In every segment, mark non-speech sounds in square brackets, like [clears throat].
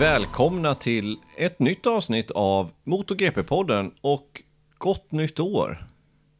Välkomna till ett nytt avsnitt av MotoGP-podden och gott nytt år.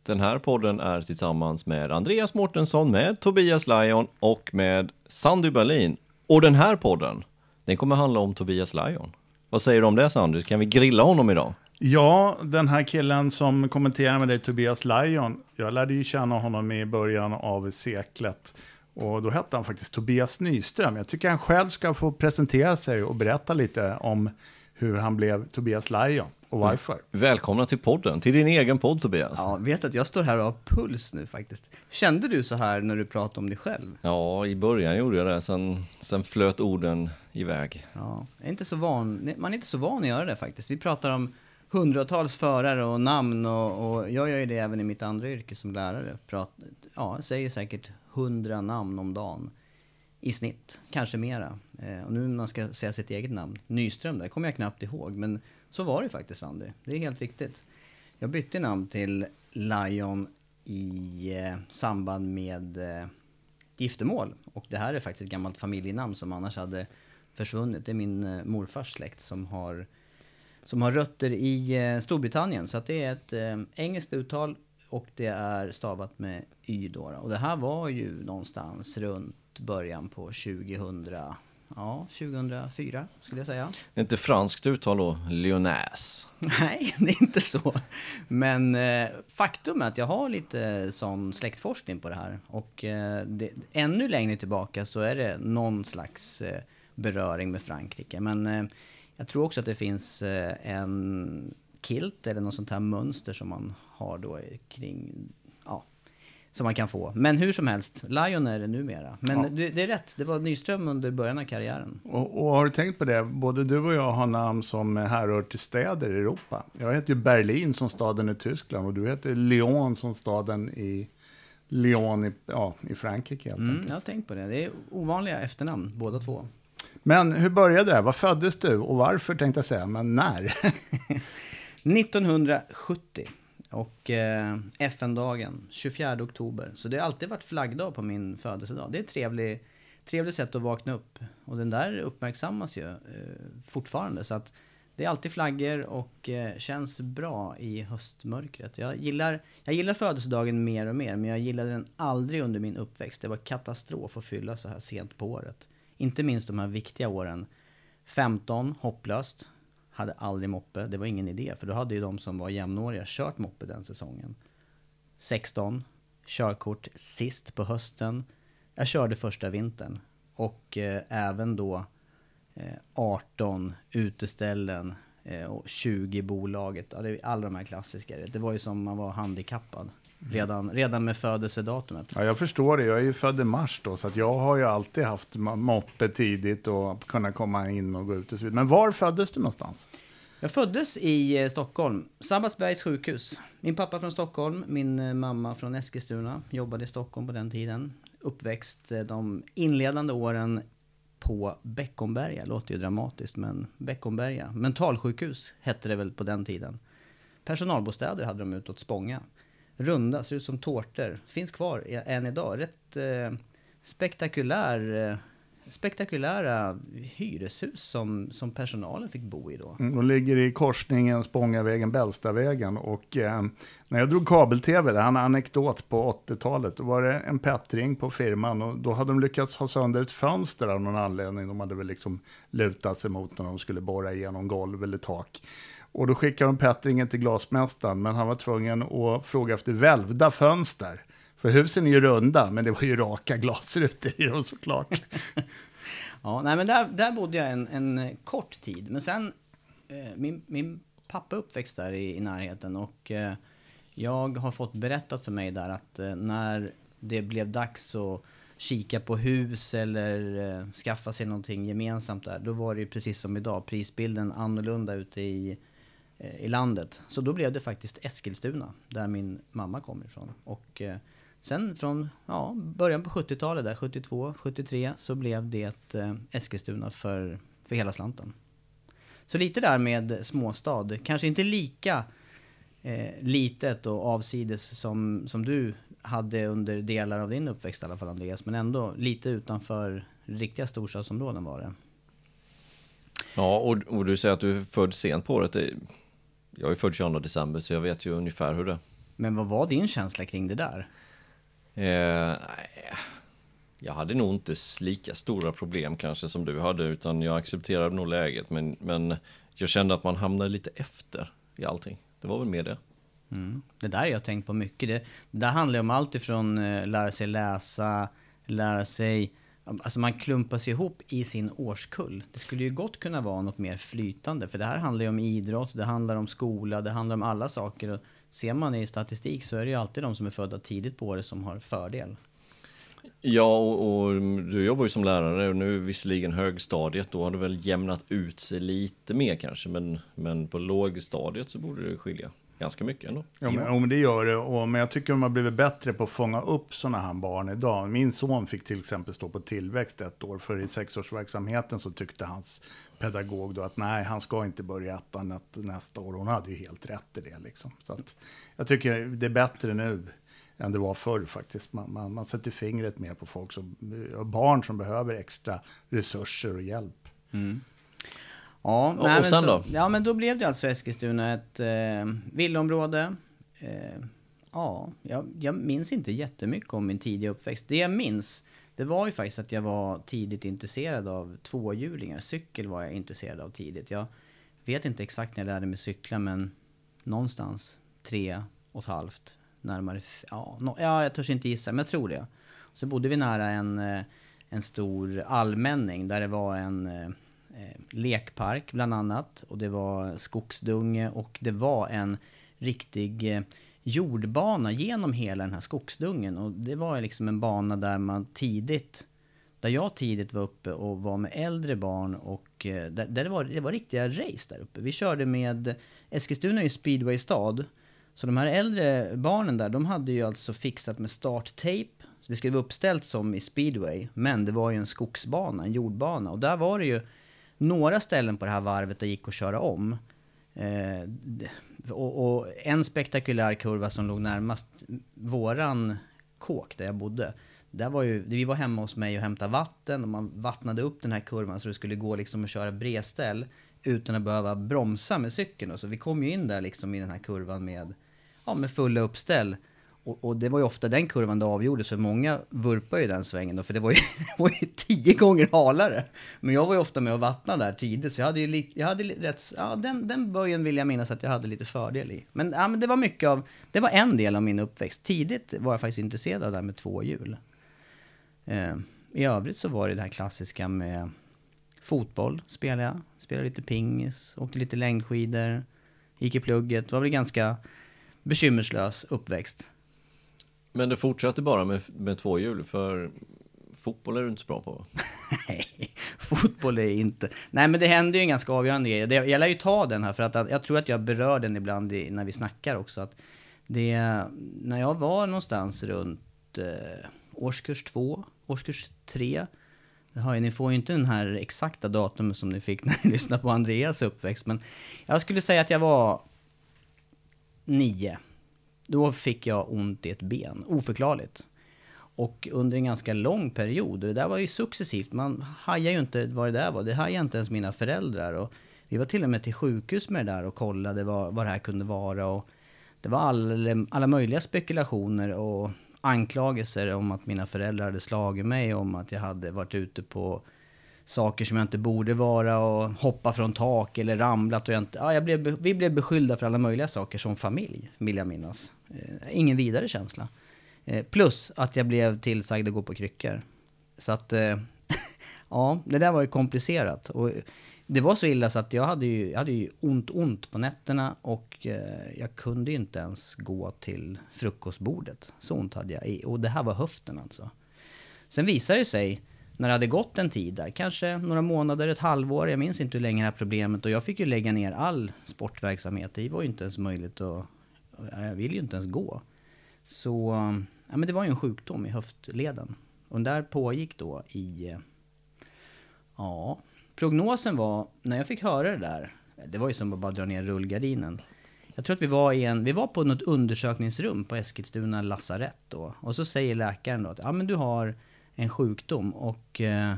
Den här podden är tillsammans med Andreas Mårtensson, med Tobias Lion och med Sandy Berlin. Och den här podden, den kommer handla om Tobias Lion. Vad säger du om det Sandy? Kan vi grilla honom idag? Ja, den här killen som kommenterar med dig, Tobias Lion, Jag lärde ju känna honom i början av seklet. Och då hette han faktiskt Tobias Nyström. Jag tycker han själv ska få presentera sig och berätta lite om hur han blev Tobias Lajon och varför. Välkomna till podden, till din egen podd Tobias. Ja, vet att jag står här och har puls nu faktiskt. Kände du så här när du pratade om dig själv? Ja, i början gjorde jag det, sen, sen flöt orden iväg. Ja, jag är inte så van, man är inte så van att göra det faktiskt. Vi pratar om hundratals förare och namn och, och jag gör ju det även i mitt andra yrke som lärare. Prat, ja, säger säkert hundra namn om dagen i snitt, kanske mera. Eh, och nu när man ska säga sitt eget namn, Nyström, det kommer jag knappt ihåg, men så var det faktiskt Andy. Det är helt riktigt. Jag bytte namn till Lion i eh, samband med eh, giftermål. Och det här är faktiskt ett gammalt familjenamn som annars hade försvunnit. Det är min eh, morfars släkt som har, som har rötter i eh, Storbritannien. Så att det är ett eh, engelskt uttal och det är stavat med Y då. Och det här var ju någonstans runt början på 2000, ja 2004 skulle jag säga. Det är inte franskt uttal då, Lyonäs. [laughs] Nej, det är inte så. Men eh, faktum är att jag har lite sån släktforskning på det här. Och eh, det, ännu längre tillbaka så är det någon slags eh, beröring med Frankrike. Men eh, jag tror också att det finns eh, en kilt eller något sånt här mönster som man har då kring, ja, som man kan få. Men hur som helst, Lion är det numera. Men Ja. det, det är rätt, det var Nyström under början av karriären. Och, och har du tänkt på det? Både du och jag har namn som härrör till städer i Europa. Jag heter ju Berlin som staden i Tyskland och du heter Lyon som staden i Lyon i, ja, i Frankrike helt Mm, enkelt. jag har tänkt på det. Det är ovanliga efternamn, båda två. Men hur började det? Var föddes du och varför tänkte jag säga, men när? [laughs] 1970 och eh, FN-dagen 24 oktober. Så det har alltid varit flaggdag på min födelsedag. Det är ett trevligt, trevligt sätt att vakna upp. Och den där uppmärksammas ju eh, fortfarande. Så att det är alltid flaggor och eh, känns bra i höstmörkret. Jag gillar, jag gillar födelsedagen mer och mer, men jag gillade den aldrig under min uppväxt. Det var katastrof att fylla så här sent på året. Inte minst de här viktiga åren. 15, hopplöst. Hade aldrig moppe, det var ingen idé. För då hade ju de som var jämnåriga kört moppe den säsongen. 16, körkort sist på hösten. Jag körde första vintern. Och eh, även då eh, 18 uteställen eh, och 20 bolaget. Ja, det är alla de här klassiska. Det var ju som man var handikappad. Redan, redan med födelsedatumet. Ja, jag förstår det. Jag är ju född i mars då, så att jag har ju alltid haft moppe tidigt och kunnat komma in och gå ut och så vidare. Men var föddes du någonstans? Jag föddes i eh, Stockholm, Sabbatsbergs sjukhus. Min pappa från Stockholm, min eh, mamma från Eskilstuna. Jobbade i Stockholm på den tiden. Uppväxt eh, de inledande åren på Beckomberga. Låter ju dramatiskt, men Beckomberga. Mentalsjukhus hette det väl på den tiden. Personalbostäder hade de utåt Spånga. Runda, ser ut som tårtor. Finns kvar än idag. Rätt eh, spektakulär, eh, spektakulära hyreshus som, som personalen fick bo i då. Mm, De ligger i korsningen Spångavägen, Bällstavägen. Och eh, när jag drog kabel-tv, det här är en anekdot på 80-talet, då var det en pettring på firman och då hade de lyckats ha sönder ett fönster av någon anledning. De hade väl liksom lutat sig mot när de skulle borra igenom golv eller tak. Och då skickade de pettringen till glasmästaren, men han var tvungen att fråga efter välvda fönster. För husen är ju runda, men det var ju raka glasrutor i dem såklart. [laughs] Ja, nej men där, där bodde jag en, en kort tid. Men sen, eh, min, min pappa uppväxt där i, i närheten och eh, jag har fått berättat för mig där att eh, när det blev dags att kika på hus eller eh, skaffa sig någonting gemensamt där, då var det ju precis som idag, prisbilden annorlunda ute i, Eh, i landet. Så då blev det faktiskt Eskilstuna, där min mamma kommer ifrån. Och eh, sen från ja, början på 70-talet, där 72, 73, så blev det eh, Eskilstuna för, för hela slanten. Så lite där med småstad, kanske inte lika eh, litet och avsides som, som du hade under delar av din uppväxt i alla fall Andreas, men ändå lite utanför riktiga storstadsområden var det. Ja, och, och du säger att du är född sent på året. Jag är född 22 december, så jag vet ju ungefär hur det är. Men vad var din känsla kring det där? Eh, jag hade nog inte lika stora problem kanske som du hade, utan jag accepterade nog läget. Men, men jag kände att man hamnade lite efter i allting. Det var väl mer det. Mm. Det där har jag tänkt på mycket. Det, det där handlar ju om allt ifrån eh, lära sig läsa, lära sig... Alltså man klumpas ihop i sin årskull. Det skulle ju gott kunna vara något mer flytande. För det här handlar ju om idrott, det handlar om skola, det handlar om alla saker. Och ser man i statistik så är det ju alltid de som är födda tidigt på året som har fördel. Ja, och, och du jobbar ju som lärare och nu visserligen högstadiet, då har det väl jämnat ut sig lite mer kanske, men, men på lågstadiet så borde det skilja ganska mycket ändå. Ja, men, ja, men det gör det. Och, men jag tycker de har blivit bättre på att fånga upp sådana här barn idag. Min son fick till exempel stå på tillväxt ett år, för i sexårsverksamheten så tyckte hans pedagog då att nej, han ska inte börja ettan nä- nästa år. Hon hade ju helt rätt i det. Liksom. Så att, jag tycker det är bättre nu än det var förr faktiskt. Man, man, man sätter fingret mer på folk som, barn som behöver extra resurser och hjälp. Ja, Och- nej, och men sen så, då? Ja, men då blev det alltså Eskilstuna ett eh, villaområde. Eh, ja, jag, jag minns inte jättemycket om min tidiga uppväxt. Det jag minns, det var ju faktiskt att jag var tidigt intresserad av tvåhjulingar. Cykel var jag intresserad av tidigt. Jag vet inte exakt när jag lärde mig cykla, men någonstans tre och ett halvt, närmare, ja, no, ja jag törs inte gissa, men jag tror det. Så bodde vi nära en, eh, en stor allmänning där det var en eh, Eh, lekpark bland annat. Och det var skogsdunge och det var en riktig eh, jordbana genom hela den här skogsdungen. Och det var liksom en bana där man tidigt, där jag tidigt var uppe och var med äldre barn och eh, där, där det, var, det var riktiga race där uppe. Vi körde med, Eskilstuna är ju speedwaystad. Så de här äldre barnen där, de hade ju alltså fixat med starttejp. Det skulle vara uppställt som i speedway, men det var ju en skogsbana, en jordbana. Och där var det ju några ställen på det här varvet där det gick att köra om. Eh, och, och en spektakulär kurva som låg närmast våran kåk där jag bodde. Där var ju, vi var hemma hos mig och hämtade vatten och man vattnade upp den här kurvan så det skulle gå liksom att köra bredställ utan att behöva bromsa med cykeln. Och så vi kom ju in där liksom i den här kurvan med, ja, med fulla uppställ. Och, och det var ju ofta den kurvan det avgjordes, för många vurpar ju den svängen då, för det var ju, [laughs] det var ju tio gånger halare. Men jag var ju ofta med och vattnade där tidigt, så jag hade ju li, jag hade li- rätt, ja den, den böjen vill jag minnas att jag hade lite fördel i. Men, ja, men det var mycket av, det var en del av min uppväxt. Tidigt var jag faktiskt intresserad av det här med två hjul. Eh, I övrigt så var det det här klassiska med fotboll, spelade jag. Spelade lite pingis, åkte lite längdskidor, gick i plugget. Det var väl ganska bekymmerslös uppväxt. Men det fortsatte bara med, med två hjul, för fotboll är du inte så bra på. Nej, fotboll är inte... Nej, men det händer ju en ganska avgörande grej. Det- Jag lär ju ta den här, för att jag tror att jag berör den ibland i, när vi snackar också. Att det, när jag var någonstans runt eh, årskurs två, årskurs tre. Det ju, ni får ju inte den här exakta datumet som ni fick [laughs] när ni lyssnade på Andreas uppväxt. Men jag skulle säga att jag var nio. Då fick jag ont i ett ben, oförklarligt. Och under en ganska lång period, och det där var ju successivt, man hajade ju inte vad det där var, det hajade inte ens mina föräldrar. Och vi var till och med till sjukhus med det där och kollade vad, vad det här kunde vara. Och det var all, alla möjliga spekulationer och anklagelser om att mina föräldrar hade slagit mig, om att jag hade varit ute på saker som jag inte borde vara och hoppa från tak eller ramlat och jag inte... Ja, jag blev, vi blev beskyllda för alla möjliga saker som familj, vill jag minnas. Eh, ingen vidare känsla. Eh, plus att jag blev tillsagd att gå på kryckor. Så att, eh, [laughs] ja, det där var ju komplicerat. Och det var så illa så att jag hade ju, jag hade ju ont, ont på nätterna och eh, jag kunde ju inte ens gå till frukostbordet. Så ont hade jag. Och det här var höften alltså. Sen visade det sig, när det hade gått en tid där, kanske några månader, ett halvår, jag minns inte hur länge det här problemet, och jag fick ju lägga ner all sportverksamhet. Det var ju inte ens möjligt att, jag vill ju inte ens gå. Så, ja men det var ju en sjukdom i höftleden. Och den där pågick då i, ja, prognosen var, när jag fick höra det där, det var ju som att bara dra ner rullgardinen. Jag tror att vi var i en, vi var på något undersökningsrum på Eskilstuna lasarett då. Och så säger läkaren då att, ja men du har en sjukdom och eh,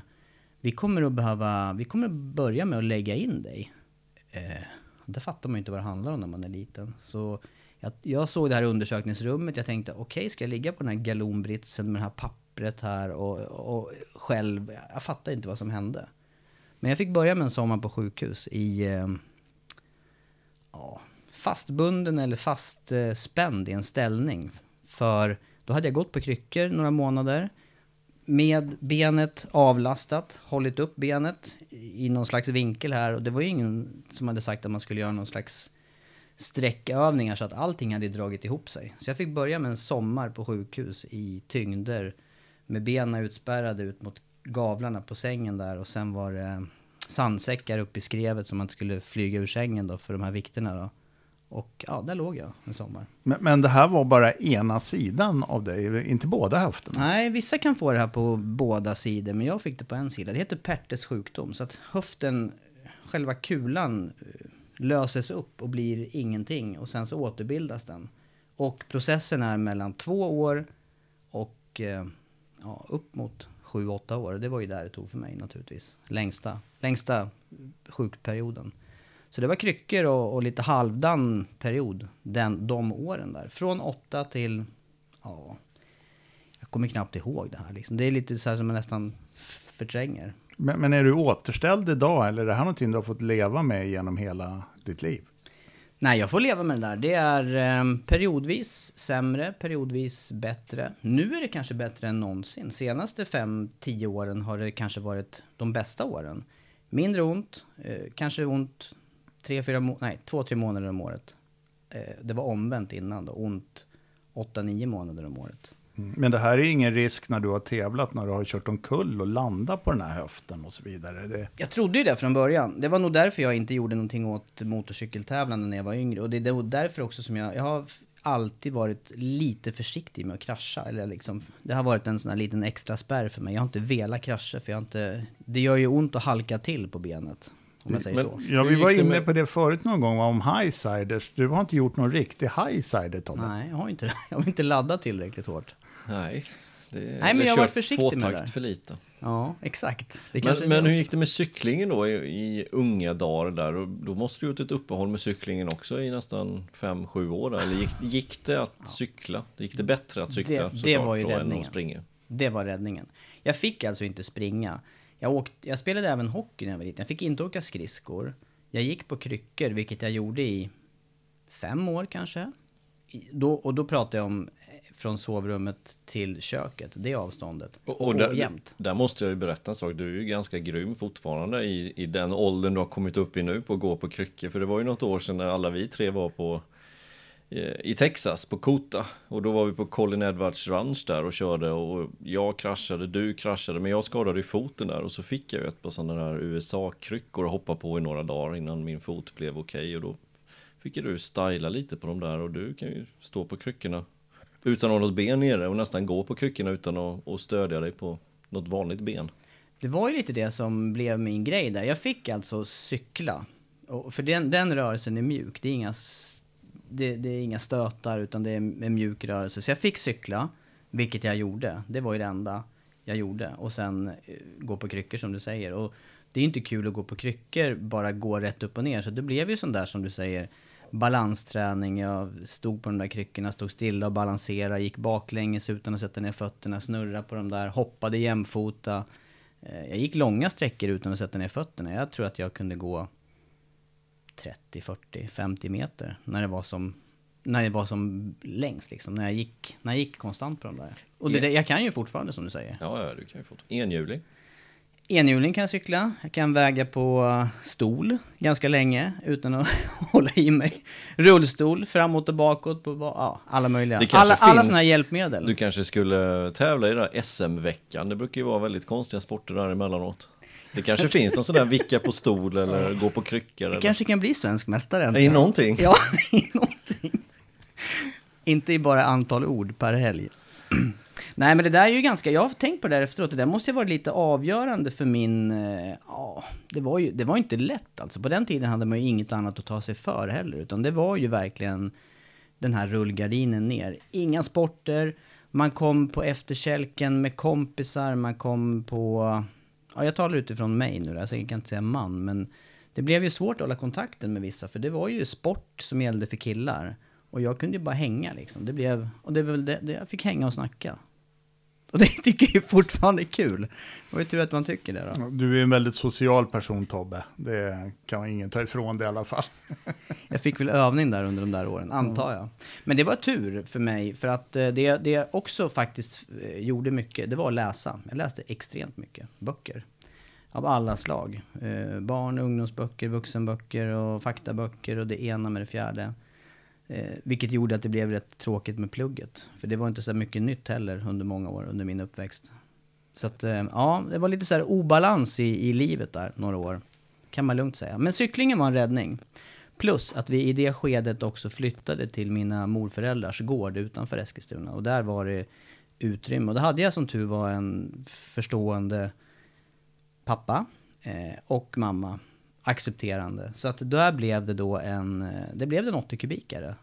vi kommer att behöva, vi kommer att börja med att lägga in dig. Eh, det fattar man ju inte vad det handlar om när man är liten. Så jag, jag såg det här undersökningsrummet, jag tänkte okej, ska jag ligga på den här galonbritsen med det här pappret här och, och själv, jag fattar inte vad som hände. Men jag fick börja med en sommar på sjukhus i, eh, ja, fastbunden eller fastspänd i en ställning. För då hade jag gått på kryckor några månader med benet avlastat, hållit upp benet i någon slags vinkel här och det var ju ingen som hade sagt att man skulle göra någon slags sträckövningar så att allting hade dragit ihop sig. Så jag fick börja med en sommar på sjukhus i tyngder med benen utspärrade ut mot gavlarna på sängen där och sen var det sandsäckar upp i skrevet som man inte skulle flyga ur sängen då för de här vikterna då. Och ja, där låg jag en sommar. Men, men det här var bara ena sidan av dig, inte båda höfterna. Nej, vissa kan få det här på båda sidor, men jag fick det på en sida. Det heter Pertes sjukdom, så att höften, själva kulan, eh, löses upp och blir ingenting och sen så återbildas den. Och processen är mellan två år och eh, ja, upp mot sju, åtta år. Det var ju där det tog för mig naturligtvis. Längsta, längsta sjukperioden. Så det var kryckor och, och lite halvdan period den, de åren där. Från åtta till, ja, jag kommer knappt ihåg det här liksom. Det är lite så här som man nästan förtränger. Men, men är du återställd idag eller är det här någonting du har fått leva med genom hela ditt liv? Nej, jag får leva med det där. Det är eh, periodvis sämre, periodvis bättre. Nu är det kanske bättre än någonsin. Senaste 5-10 åren har det kanske varit de bästa åren. Mindre ont, eh, kanske ont 3-4 må- nej, 2-3 månader om året. Eh, det var omvänt innan då, ont 8-9 månader om året. Mm. Men det här är ingen risk när du har tävlat, när du har kört omkull och landat på den här höften och så vidare. Det, Jag trodde ju det från början. Det var nog därför jag inte gjorde någonting åt motorcykeltävlande när jag var yngre. Och det är därför också som jag, jag har alltid varit lite försiktig med att krascha. Eller liksom, det har varit en sån här liten extra spärr för mig. Jag har inte velat krascha för jag har inte, det gör ju ont att halka till på benet. Om jag säger Men- så. ja, vi var inne med- på det förut någon gång om highsiders. Du har inte gjort någon riktig highsider Tobbe. Nej, jag har inte det. [laughs] Jag har inte laddat tillräckligt hårt. Nej, det, Nej, men jag har varit försiktig med det för lite. Ja, exakt. Det Men, men hur gick det med cyklingen då i, i unga dagar där? Och Då måste du gjort ett uppehåll med cyklingen också i nästan 5-7 år. där. Eller gick, gick det att cykla? Gick det bättre att cykla Det- det såklart var ju då än räddningen. att springa? Det var räddningen. Jag fick alltså inte springa. Jag, åkte, jag spelade även hockey när jag var liten. Jag fick inte åka skridskor. Jag gick på kryckor, vilket jag gjorde i fem år kanske. Då, och då pratar jag om eh, från sovrummet till köket, det avståndet. Och, Och, där, jämt. där måste jag ju berätta en sak. Du är ju ganska grym fortfarande i, i den åldern du har kommit upp i nu på att gå på kryckor. För det var ju något år sedan när alla vi tre var på Eh, i Texas på Kota. Och då var vi på Colin Edwards ranch där och körde och jag kraschade, du kraschade, men jag skadade ju foten där och så fick jag ju ett par sådana där USA-kryckor att hoppa på i några dagar innan min fot blev okej okay, och då fick ju du styla lite på dem där och du kan ju stå på kryckorna utan att ha något ben nere och nästan gå på kryckorna utan att, att stödja dig på något vanligt ben. Det var ju lite det som blev min grej där. Jag fick alltså cykla. Och för den, den rörelsen är mjuk. Det är, inga, det, det, är inga stötar utan det är en mjuk rörelse. Så jag fick cykla, vilket jag gjorde. Det var ju det enda jag gjorde. Och sen eh, gå på kryckor som du säger. Och det är inte kul att gå på kryckor, bara gå rätt upp och ner. Så det blev ju sån där som du säger balansträning. Jag stod på de där kryckorna, stod stilla och balanserade, gick baklänges utan att sätta ner fötterna, snurrade på de där, hoppade jämfota. Eh, jag gick långa sträckor utan att sätta ner fötterna. Jag tror att jag kunde gå 30, 40, 50 meter när det var som, när det var som längst liksom. När jag gick, när jag gick konstant på de där. Och det, jag kan ju fortfarande som du säger. Ja, ja du kan ju fortfarande. Enhjuling. Enhjuling kan jag cykla. Jag kan väga på stol ganska länge utan att [laughs] hålla i mig. Rullstol, framåt och bakåt, på, ja, alla möjliga. Alla, alla sådana här hjälpmedel. Du kanske skulle tävla i den där SM-veckan. Det brukar ju vara väldigt konstiga sporter där emellanåt. Det kanske finns någon sån där vicka på stol eller gå på kryckor. Det kanske kan bli svensk mästare. I någonting. Ja, [laughs] i någonting. Inte i bara antal ord per helg. [clears throat] Nej, men det där är ju ganska, jag har tänkt på det där efteråt, det där måste ju varit lite avgörande för min, eh, ja, det var ju, det var inte lätt alltså. På den tiden hade man ju inget annat att ta sig för heller, utan det var ju verkligen den här rullgardinen ner. Inga sporter, man kom på efterkälken med kompisar, man kom på, ja jag talar utifrån mig nu, alltså jag kan inte säga man, men det blev ju svårt att hålla kontakten med vissa, för det var ju sport som gällde för killar. Och jag kunde ju bara hänga liksom. Det blev, och det var väl det, det jag fick hänga och snacka. Och det tycker jag fortfarande är kul. Det var ju tur att man tycker det då. Du är en väldigt social person Tobbe. Det kan ingen ta ifrån dig i alla fall. [laughs] jag fick väl övning där under de där åren, antar jag. Men det var tur för mig, för att eh, det, det också faktiskt eh, gjorde mycket, det var att läsa. Jag läste extremt mycket böcker. Av alla slag. Eh, barn, ungdomsböcker, vuxenböcker och faktaböcker och det ena med det fjärde. Eh, vilket gjorde att det blev rätt tråkigt med plugget. För det var inte så mycket nytt heller under många år under min uppväxt. Så att, eh, ja, det var lite så här obalans i, i livet där några år. Kan man lugnt säga. Men cyklingen var en räddning. Plus att vi i det skedet också flyttade till mina morföräldrars gård utanför Eskilstuna. Och där var det utrymme. Och då hade jag som tur var en förstående pappa eh, och mamma accepterande. Så att där blev det då en, eh, det blev en 80 kubikare.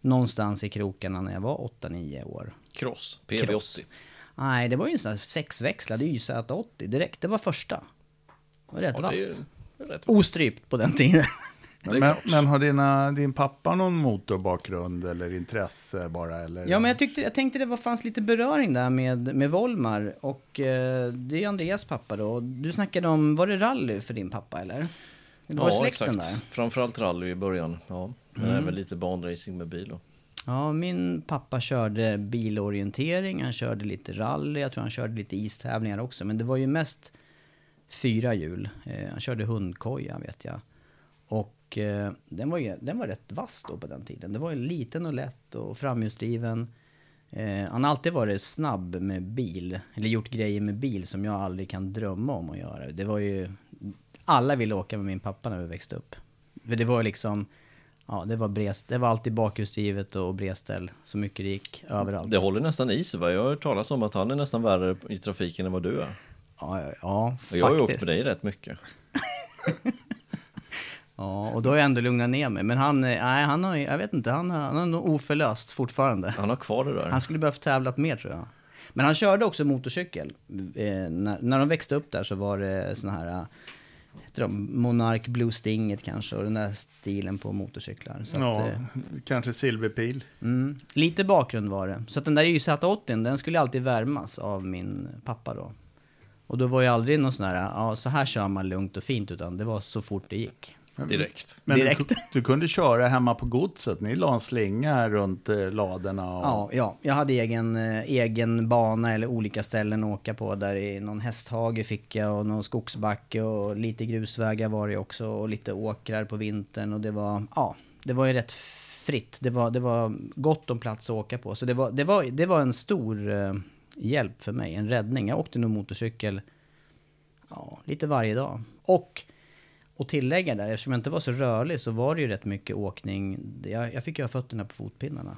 Någonstans i krokarna när jag var 8-9 år. Cross, PV80. Cross. Nej, det var ju en sån här sexväxlad YZ80 direkt. Det var första. Det var rätt ja, vasst. Ostrypt på den tiden. [laughs] Men, men, har dina, din pappa någon motorbakgrund eller intresse bara? Eller? Ja, men jag, tyckte, jag tänkte det var, fanns lite beröring där med, med Volmar. Och eh, det är Andreas pappa då. Du snackade om, var det rally för din pappa eller? Det var ja, exakt. Där. Framförallt rally i början. Ja. Men mm. även lite banracing med bil. Då. Ja, min pappa körde bilorientering, han körde lite rally, jag tror han körde lite istävlingar också. Men det var ju mest fyra hjul. Eh, han körde hundkoja vet jag. Och eh, den, var ju, den var rätt vass då på den tiden. Det var ju liten och lätt och framhjulsdriven. Eh, han har alltid varit snabb med bil, eller gjort grejer med bil som jag aldrig kan drömma om att göra. Det var ju... Alla ville åka med min pappa när vi växte upp. För det var liksom... Ja, det var, brest, det var alltid bakhjulsdrivet och bredställ, så mycket det gick överallt. Det håller nästan i sig va? Jag har hört talas om att han är nästan värre i trafiken än vad du är. Ja, ja, ja och Jag har ju åkt med dig rätt mycket. [laughs] Ja, och då har jag ändå lugnat ner mig. Men han, eh, nej, han har, jag vet inte, han har, han har nog oförlöst fortfarande. Han har kvar det där. Han skulle behövt tävlat mer tror jag. Men han körde också motorcykel. Eh, när, när de växte upp där så var det såna här, eh, heter de, Monark Blue Stinget kanske, och den där stilen på motorcyklar. Så ja, att, eh, kanske silverpil. Mm, lite bakgrund var det. Så att den där YZ80, den skulle alltid värmas av min pappa då. Och då var ju aldrig någon sån här, ja så här kör man lugnt och fint, utan det var så fort det gick. Direkt. Men Direkt. Du, du, kunde köra hemma på godset, ni la en slinga runt eh, ladorna? Och... Ja, ja, jag hade egen, eh, egen bana eller olika ställen att åka på. Där i någon hästhage fick jag och någon skogsbacke och lite grusvägar var det också. Och lite åkrar på vintern och det var, ja, det var ju rätt fritt. Det var, det var gott om plats att åka på. Så det var, det var, det var en stor eh, hjälp för mig, en räddning. Jag åkte nog motorcykel ja, lite varje dag. Och, och tillägga där, eftersom jag inte var så rörlig så var det ju rätt mycket åkning. Jag, jag fick ju ha fötterna på fotpinnarna.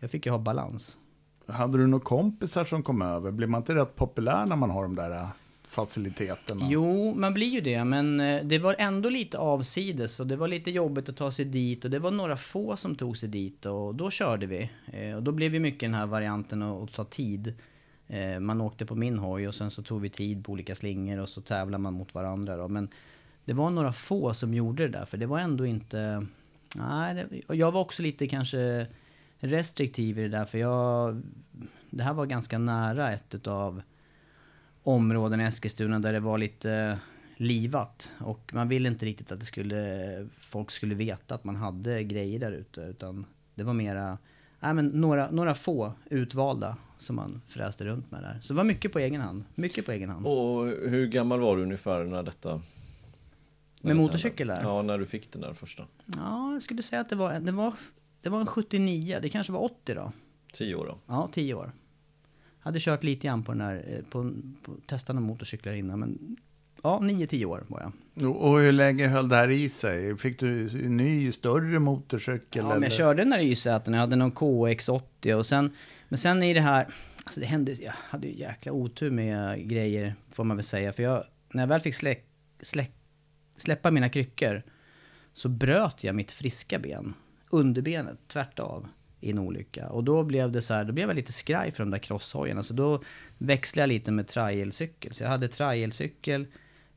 Jag fick ju ha balans. Hade du några kompisar som kom över? Blir man inte rätt populär när man har de där äh, faciliteterna? Jo, man blir ju det, men eh, det var ändå lite avsides och det var lite jobbigt att ta sig dit och det var några få som tog sig dit och då körde vi. Eh, Och då blev ju mycket den här varianten att ta tid. Eh, Man åkte på min hoj och sen så tog vi tid på olika slingor och så tävlade man mot varandra då. Men det var några få som gjorde det där, för det var ändå inte... Nej, det, och jag var också lite kanske restriktiv i det där, för jag... Det här var ganska nära ett utav områden i Eskilstuna där det var lite livat. Och man ville inte riktigt att det skulle, folk skulle veta att man hade grejer där ute. Utan det var mera, nej men några, några få utvalda som man fräste runt med där. Så det var mycket på egen hand. Mycket på egen hand. Och hur gammal var du ungefär när detta... Med motorcykel där? Ja, när du fick den där första. Ja, jag skulle säga att det var, det var, det var en 79, det kanske var 80 då. Tio år då. Ja, 10 år. Hade kört lite grann på den här, eh, på, på testade motorcyklar innan men ja, 9-10 år var jag. Och hur länge höll det här i sig? Fick du en ny, större motorcykel? Ja, men jag körde den där YZ, jag hade någon KX80 och sen, men sen i det här, alltså det hände, jag hade ju jäkla otur med grejer får man väl säga. För jag, när jag väl fick släck, släck, släppa mina kryckor så bröt jag mitt friska ben, underbenet, tvärt av i en olycka. Och då blev det så här, då blev jag lite skraj för de där crosshojarna. Så då växlade jag lite med trialcykel. Så jag hade trialcykel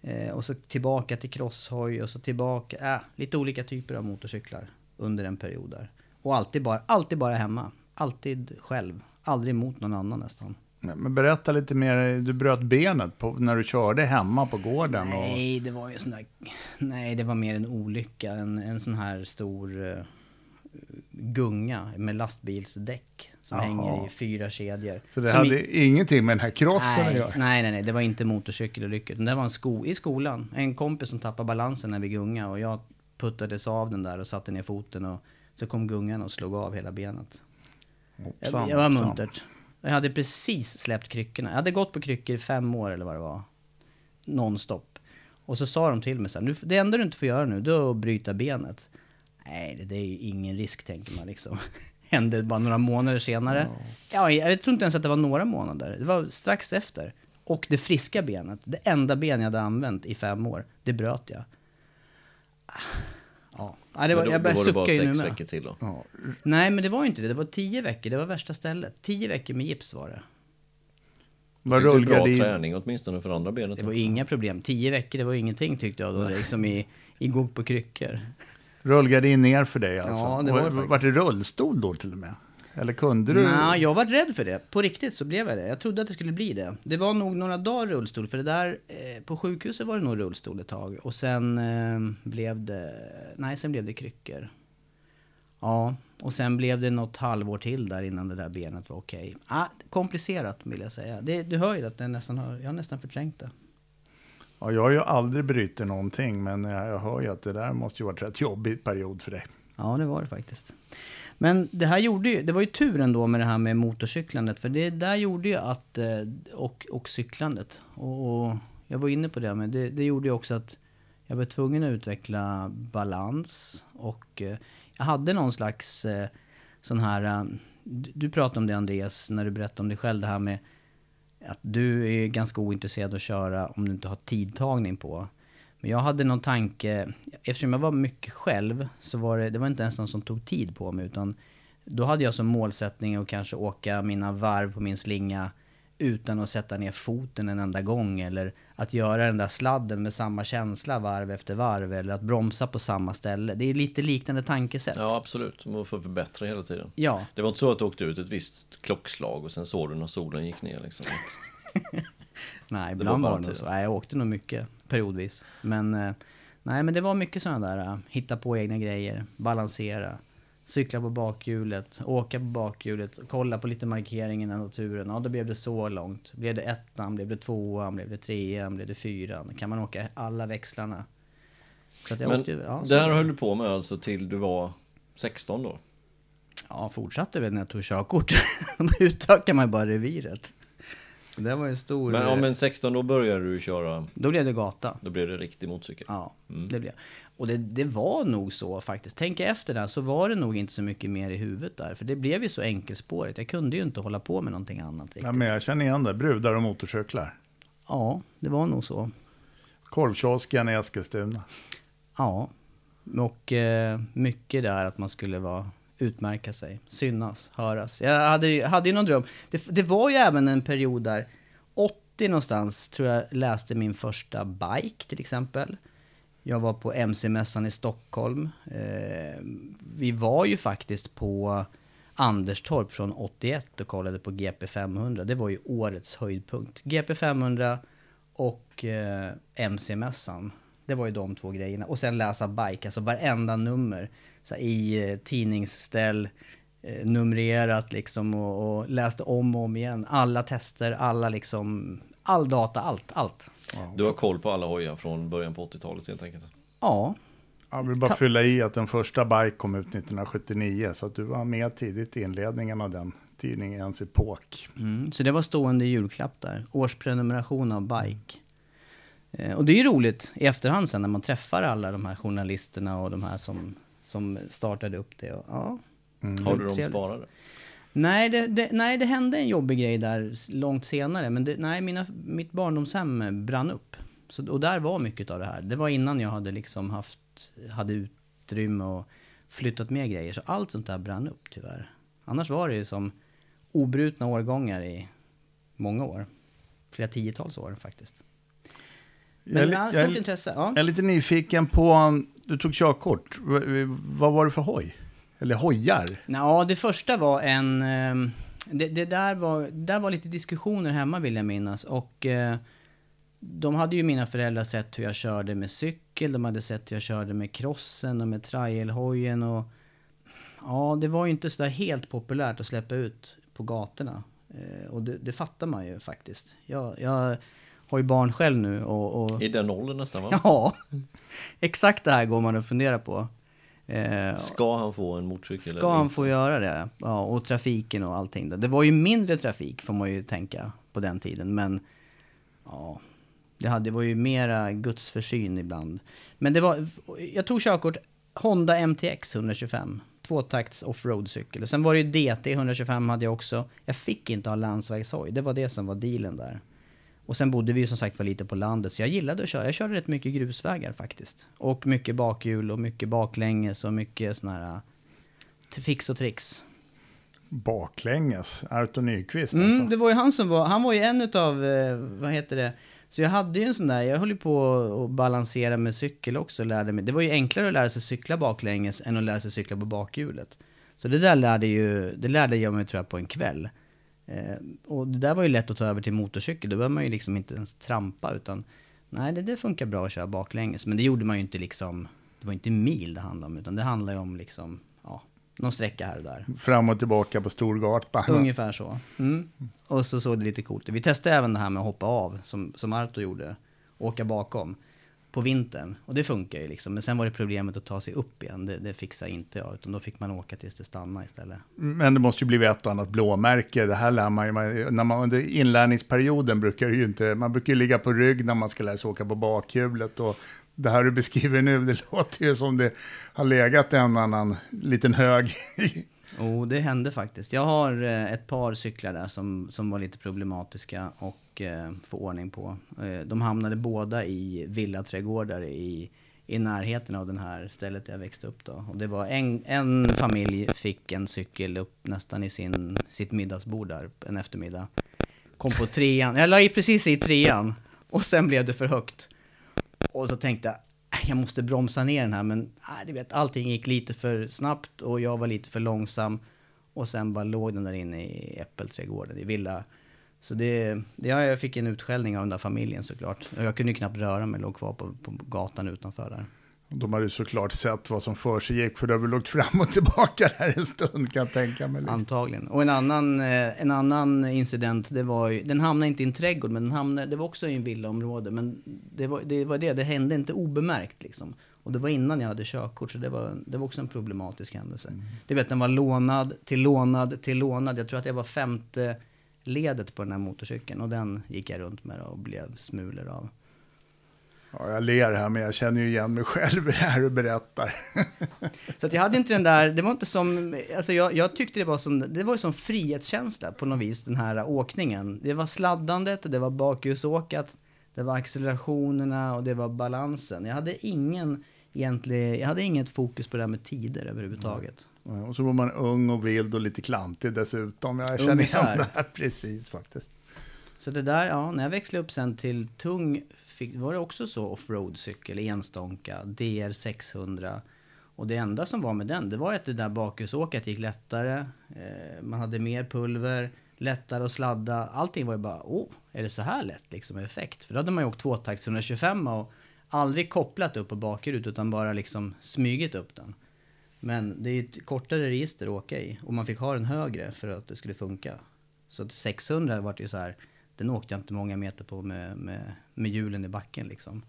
eh, och så tillbaka till crosshoj och så tillbaka, äh, lite olika typer av motorcyklar under en period där. Och alltid bara, alltid bara hemma. Alltid själv. Aldrig mot någon annan nästan. Men berätta lite mer, du bröt benet på, när du körde hemma på gården. Och, Nej, det var ju sån där... Nej, det var mer en olycka. En, en sån här stor eh, gunga med lastbilsdäck som Jaha. hänger i fyra kedjor. så det Som hade i- ingenting med den här crossen att Nej, göra? nej, nej, nej, det var inte motorcykelolyckor. utan Det var en sko i skolan. En kompis som tappade balansen när vi gunga och jag puttades av den där och satte ner foten och så kom gungan och slog av hela benet. Jag, Hoppsan, jag var muntert. Jag hade precis släppt kryckorna. Jag hade gått på kryckor i fem år eller vad det var. Nonstop. Och så sa de till mig så här, "Nu- det enda du inte får göra nu, det är att bryta benet. Nej, det, det är ju ingen risk tänker man liksom. [laughs] Hände bara några månader senare. Ja, jag tror inte ens att det var några månader. Det var strax efter. Och det friska benet, det enda ben jag hade använt i fem år, det bröt jag. Ja, ja det var, Men då, jag då börjar var det bara sucka ju nu sex med. veckor till då. Ja. Nej, men det var ju inte det. Det var tio veckor. Det var värsta stället. Tio veckor med gips var det. Var Fick du bra rullgardin? träning åtminstone för andra benet? Det då? var inga problem. Tio veckor, det var ingenting tyckte jag då. Liksom i, i gå på kryckor. Rullgardin ner för dig alltså? Ja, det var det Och faktiskt. Var det rullstol då till och med? Eller kunde du? Nej, jag var rädd för det. På riktigt så blev jag det. Jag trodde att det skulle bli det. Det var nog några dagar rullstol. För det där, eh, på sjukhuset var det nog rullstol ett tag. Och sen eh, blev det, nej sen blev det kryckor. Ja, och sen blev det något halvår till där innan det där benet var okej. Ah, komplicerat vill jag säga. Det, du hör ju att det nästan har, jag har nästan förträngt det. Ja, jag har ju aldrig brutit någonting, men jag, jag hör ju att det där måste ju varit rätt jobbig period för dig. Ja, det var det faktiskt. Men det här gjorde ju, det var ju tur ändå med det här med motorcyklandet. För det där gjorde ju att, eh, och, och cyklandet. Och, och jag var inne på det, men det, det gjorde ju också att jag var tvungen att utveckla balans. Och eh, jag hade någon slags eh, sån här, du, du pratade om det Andreas, när du berättade om dig själv, det här med att du är ganska ointresserad av att köra om du inte har tidtagning på. Men jag hade någon tanke, eftersom jag var mycket själv, så var det, det var inte ens någon som tog tid på mig, utan då hade jag som målsättning att kanske åka mina varv på min slinga utan att sätta ner foten en enda gång, eller att göra den där sladden med samma känsla varv efter varv, eller att bromsa på samma ställe. Det är lite liknande tankesätt. Ja, absolut. Man får förbättra hela tiden. ja. Det var inte så att du åkte ut ett visst klockslag och sen såg du när solen gick ner liksom. [laughs] Nej, ibland var det så. Nej, jag åkte nog mycket periodvis. Men, eh, nej, men det var mycket sådana där, eh, hitta på egna grejer, balansera, cykla på bakhjulet, åka på bakhjulet, kolla på lite markeringen i naturen. Ja, då blev det så långt. Blev det ettan, blev det tvåan, blev det trean, blev det fyran. Kan man åka alla växlarna. Så Men åkte, ja, det här höll du på med alltså till du var 16 då? Ja, fortsatte väl när jag tog körkort. [laughs] Då utökade man bara reviret. Det var ju stor... Men om en 16 då började du köra, Då blev det gata. då blev det riktig motorcykel. Ja, Mm. det blev Och det, det var nog så faktiskt. Tänk efter där så var det nog inte så mycket mer i huvudet där. För det blev ju så enkelspårigt. Jag kunde ju inte hålla på med någonting annat riktigt. Ja, men jag känner igen det. Brudar och motorcyklar. Ja, det var nog så. Korvkiosken i Eskilstuna. Ja, och eh, mycket där att man skulle vara utmärka sig, synas, höras. Jag hade, ju- hade ju någon dröm. Det, det var ju även en period där, 80 någonstans, tror jag läste min första bike till exempel. Jag var på MC-mässan i Stockholm. Eh, vi var ju faktiskt på Anderstorp från 81 och kollade på GP500. Det var ju årets höjdpunkt. GP500 och eh, MC-mässan. Det var ju de två grejerna. Och sen läsa bike, alltså varenda nummer. Så här, I eh, tidningsställ, eh, numrerat liksom och, och läste om och om igen. Alla tester, alla liksom, all data, allt, allt. Du har koll på alla hojar från början på 80-talet helt enkelt. Ja, Jag vill bara Ta- fylla i att den första Bike kom ut 1979. Så att du var med tidigt i inledningen av den tidningens epok. Mm, så det var stående julklapp där. Årsprenumeration av Bike. Eh, och det är ju roligt i efterhand sen när man träffar alla de här journalisterna och de här som, som startade upp det. Och, ja. Har du dem sparade? nej, det, det, nej, det hände en jobbig grej där långt senare. Men det, nej, mina, mitt barndomshem brann upp. Så, och där var mycket av det här. Det var innan jag hade liksom haft, hade utrymme och flyttat med grejer. Så allt sånt där brann upp tyvärr. Annars var det ju som obrutna årgångar i många år. Flera tiotals år faktiskt. Men Jag är jag, jag stort är- intresse. Jag Ja. är lite nyfiken på, du tog körkort. V- Vad var det för hoj? Eller hojar? Ja, det första var en... Ehm, det, det där, var, där var lite diskussioner hemma vill jag minnas. Och eh, de hade ju mina föräldrar sett hur jag körde med cykel, de hade sett hur jag körde med crossen och med trialhojen och... Ja, det var ju inte sådär helt populärt att släppa ut på gatorna. Eh, och det, det fattar man ju faktiskt. Jag, jag har ju barn själv nu och... och I den åldern nästan va? ja, exakt det här går man och funderar på. Eh, Ska han få en motorcykel? Ska han inte? få göra det? Ja, och trafiken och allting. Det var ju mindre trafik får man ju tänka på den tiden. Men ja, det, hade, det var ju mera gudsförsyn ibland. Men det var, jag tog körkort Honda MTX 125. Tvåtakts offroad-cykel. Sen var det ju DT 125 hade jag också. Jag fick inte ha landsvägshoj. Det var det som var dealen där. Och sen bodde vi ju som sagt var lite på landet, så jag gillade att köra. Jag körde rätt mycket grusvägar faktiskt. Och mycket bakhjul och mycket baklänges och mycket sådana här t- fix och tricks. Baklänges, Arto Nyqvist Mm, alltså. det var ju han som var, han var ju en utav, eh, vad heter det? Så jag hade ju en sån där, jag höll ju på att balansera med cykel också och lärde mig. Det var ju enklare att lära sig cykla baklänges än att lära sig cykla på bakhjulet. Så det där lärde ju, det lärde jag mig tror jag på en kväll. Eh, och det där var ju lätt att ta över till motorcykel, då behöver man ju liksom inte ens trampa utan Nej, det, det funkar bra att köra baklänges, men det gjorde man ju inte liksom, det var inte mil det handlade om, utan det handlar ju om liksom, ja, någon sträcka här och där. Fram och tillbaka på Storgatan. Ungefär så. Mm. Och så såg det lite coolt ut. Vi testade även det här med att hoppa av, som, som Arto gjorde. Åka bakom på vintern. Och det funkar ju liksom. Men sen var det problemet att ta sig upp igen. Det, det fixade inte jag. Utan då fick man åka tills det stannade istället. Men det måste ju bli ett och annat blåmärke. Det här lär man ju, när man under inlärningsperioden brukar ju inte, man brukar ju ligga på rygg när man ska lära sig åka på bakhjulet. Och det här du beskriver nu, det [laughs] låter ju som det har legat en annan liten hög. Och det hände faktiskt. Jag har eh, ett par cyklar där som, som var lite problematiska och eh, få ordning på. Eh, de hamnade båda i villaträdgårdar i, i närheten av det här stället där jag växte upp då. Och det var en, en familj fick en cykel upp nästan i sin, sitt middagsbord där en eftermiddag. Kom på trean, jag la i precis i trean och sen blev det för högt. Och så tänkte jag, Äh, jag måste bromsa ner den här, men äh, du vet, allting gick lite för snabbt och jag var lite för långsam. Och sen bara låg den där inne i äppelträdgården, i villa. Så det, det, jag fick en utskällning av den där familjen såklart. Och jag kunde ju knappt röra mig, låg kvar på, på gatan utanför där. De har ju såklart sett vad som för sig gick, för det har väl åkt fram och tillbaka där en stund kan jag tänka mig. Liksom. Antagligen. Och en annan, eh, en annan incident, det var ju, den hamnade inte i en trädgård, men den hamnade, det var också i en villaområde. Men det var det, var det, det hände inte obemärkt liksom. Och det var innan jag hade körkort, så det var, det var också en problematisk händelse. Du vet, den var lånad till lånad till lånad. Jag tror att jag var femte ledet på den här motorcykeln och den gick jag runt med och blev smulor av. Ja, jag ler här, men jag känner ju igen mig [laughs] själv här du berättar. [laughs] Så att jag hade inte den där, det var inte som, alltså jag, jag tyckte det var som, det var ju som frihetskänsla på något vis, den här åkningen. Det var sladdandet, det var bakhjulsåkat, det var accelerationerna och det var balansen. Jag hade ingen egentlig, jag hade inget fokus på det här med tider överhuvudtaget. Ja, Och så var man ung och vild och lite klantig dessutom. Jag känner Ungefär. igen det här [laughs] precis faktiskt. Så det där, ja, när jag växlade upp sen till tung, fick, var det också så offroad-cykel, enstånka, DR 600. Och det enda som var med den, det var att det där bakhjulsåket gick lättare, eh, man hade mer pulver, lättare att sladda. Allting var ju bara, åh, är det så här lätt liksom effekt? För då hade man ju åkt tvåtakts 125 och aldrig kopplat upp på bakhjulet utan bara liksom smygit upp den. Men det är ju ett kortare register att åka i och man fick ha den högre för att det skulle funka. Så att 600 var det ju så här, den åkte jag inte många meter på med, med, med hjulen i backen liksom.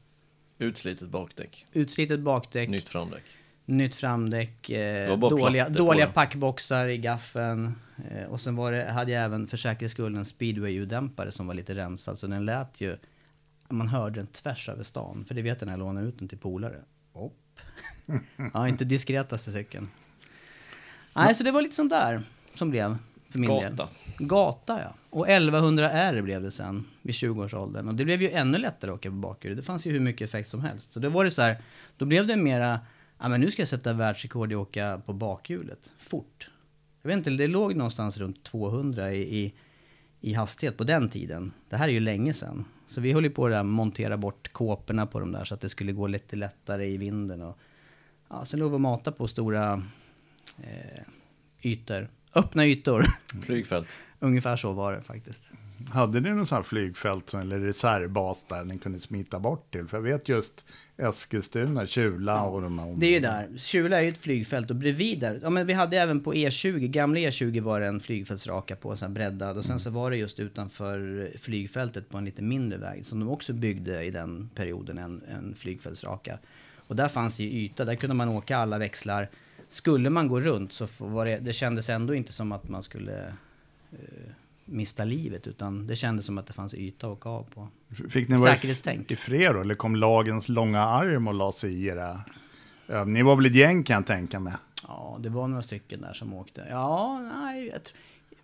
Utslitet bakdäck, Utslitet bakdäck, nytt framdäck. nytt framdäck, eh, dåliga, dåliga packboxar i gaffen. Eh, och sen var det, hade jag även för säkerhets skull en speedway-ljuddämpare som var lite rensad. Så den lät ju, man hörde den tvärs över stan. För det vet jag när jag lånade ut den till polare. Opp. [laughs] ja, inte diskretaste cykeln. Nej, så det var lite sånt där som blev för min del. Gata. Gata ja. Och 1100R blev det sen vid 20-årsåldern. Och det blev ju ännu lättare att åka på bakhjulet. Det fanns ju hur mycket effekt som helst. Så då var det så här, då blev det mera, ja men nu ska jag sätta världsrekord i att åka på bakhjulet. Fort. Jag vet inte, det låg någonstans runt 200 i, i, i hastighet på den tiden. Det här är ju länge sedan. Så vi höll ju på att montera bort kåporna på de där så att det skulle gå lite lättare i vinden. Och, ja, sen låg vi och mata på stora eh, ytor. Öppna ytor. Flygfält. Ungefär så var det faktiskt. Hade ni någon sån här flygfält eller reservbas där ni kunde smita bort till? För jag vet just Eskilstuna, Kjula och de här Det är ju där. Kjula är ju ett flygfält och bredvid där. Ja, men vi hade även på E20, gamla E20 var det en flygfältsraka på, en sån här breddad. Och sen så var det just utanför flygfältet på en lite mindre väg som de också byggde i den perioden, en, en flygfältsraka. Och där fanns det ju yta, där kunde man åka alla växlar. Skulle man gå runt så var det, det kändes ändå inte som att man skulle eh, mista livet, utan det kändes som att det fanns yta att åka av på. Fick ni vara i, fred då? Eller kom lagens långa arm och la sig i era? Ni var väl ett gäng kan jag tänka mig? Ja, det var några stycken där som åkte. Ja, nej, jag,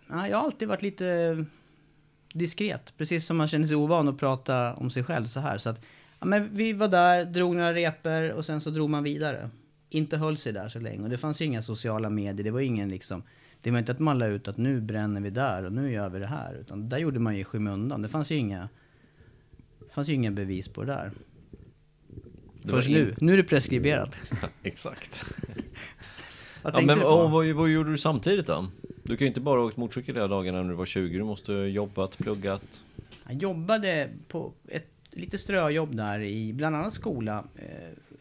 nej, jag har alltid varit lite diskret. Precis som man känner sig ovan att prata om sig själv så här. Så att, ja, men vi var där, drog några reper och sen så drog man vidare. Inte höll sig där så länge. Och det fanns ju inga sociala medier. Det var ingen liksom... Det var inte att man la ut att nu bränner vi där och nu gör vi det här. Utan där gjorde man ju i skymundan. Det fanns ju inga... Det fanns ju inga bevis på det där. Det Först in- nu. Nu är det preskriberat. [laughs] Exakt. [laughs] Ja, men och, vad, vad gjorde du samtidigt då? Du kan ju inte bara ha åkt motorcykel hela dagarna när du var 20. Du måste ha jobbat, pluggat. Jag jobbade på ett lite ströjobb där i bland annat skola eh,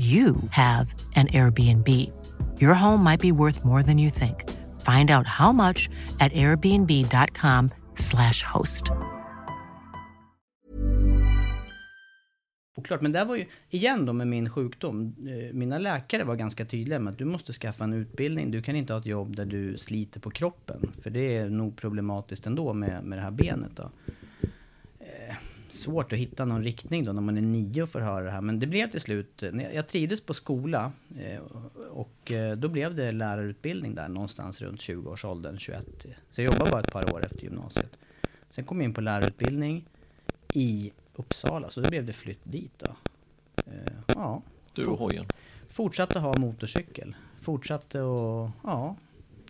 you have an Airbnb. Your home might be worth more than you think. Find out how much at airbnb.com slash host. Oklart, men det var ju, igen då med min sjukdom, eh, mina läkare var ganska tydliga med att du måste skaffa en utbildning, du kan inte ha ett jobb där du sliter på kroppen, för det är nog problematiskt ändå med, med det här benet då. Eh, svårt att hitta någon riktning då när man är nio och får höra det här, men det blev till slut, när jag, trivdes på skola eh, och eh, då blev det lärarutbildning där någonstans runt 20-årsåldern, 21. Så jag jobbade bara ett par år efter gymnasiet. Sen kom jag in på lärarutbildning i Uppsala, så då blev det flytt dit då. Eh, ja. Du och hojen. Fortsatte ha motorcykel. Fortsatte och ja,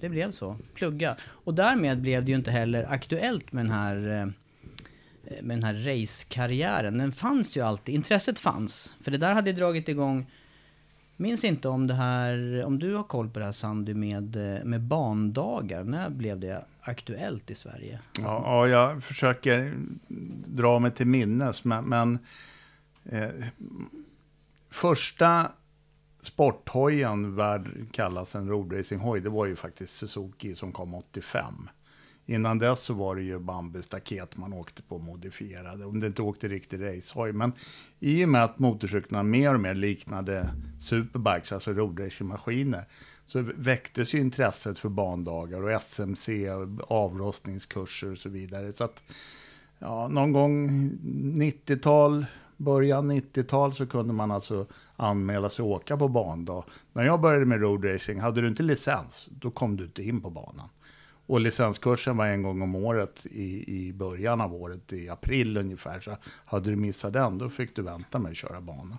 det blev så. Plugga. Och därmed blev det ju inte heller aktuellt med den här eh, Eh, med den här racekarriären. Den fanns ju alltid, intresset fanns. För det där hade dragit igång, minns inte om det här, om du har koll på det här Sandy med, eh, med bandagar. När blev det aktuellt i Sverige? Ja, ja, jag försöker dra mig till minnes, men, men eh, första sporthojen värd kallas en roadracinghoj, det var ju faktiskt Suzuki som kom 85. Innan dess så var det ju bambustaket man åkte på modifierade, om det inte åkte riktig racehoj. Men i och med att motorcyklarna mer och mer liknade superbikes, alltså roadracingmaskiner, så väcktes ju intresset för bandagar och SMC, avrostningskurser och så vidare. Så att ja, någon gång 90-tal, början 90-tal så kunde man alltså anmäla sig och åka på bandag. När jag började med roadracing, hade du inte licens, då kom du inte in på banan. Och licenskursen var en gång om året i, i början av året, i april ungefär. Så hade du missat den, då fick du vänta med att köra bana.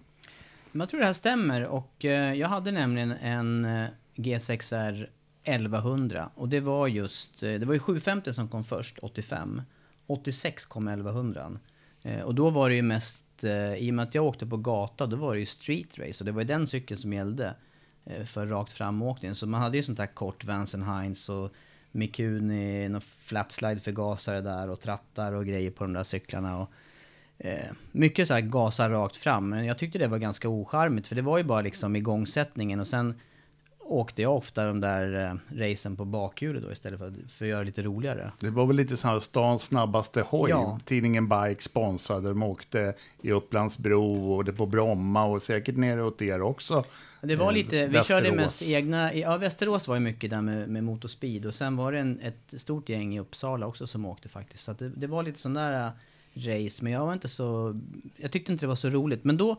Men jag tror det här stämmer och eh, jag hade nämligen en eh, G6R 1100 och det var just, eh, det var ju 750 som kom först, 85. 86 kom 1100. Och då var det ju mest, i och med att jag åkte på gata, då var det ju street race och det var ju den cykeln som gällde för rakt framåkning. Så man hade ju sånt här kort Vance Heinz och Mikuni, någon flatslide förgasare där och trattar och grejer på de där cyklarna. Och, eh, mycket så här gasa rakt fram, men jag tyckte det var ganska ocharmigt för det var ju bara liksom igångsättningen och sen åkte jag ofta de där eh, racen på bakhjulet då istället för att, för att göra det lite roligare. Det var väl lite så här stans snabbaste hoj. Ja. Tidningen Bike sponsrade. De åkte i Upplandsbro och det på Bromma och säkert nere åt er också. Det var Eh, lite, vi Västerås. körde mest egna, ja Västerås var ju mycket där med, med motorspeed och sen var det en, ett stort gäng i Uppsala också som åkte faktiskt. Så det, det var lite sån där äh, race, men jag var inte så, jag tyckte inte det var så roligt. Men då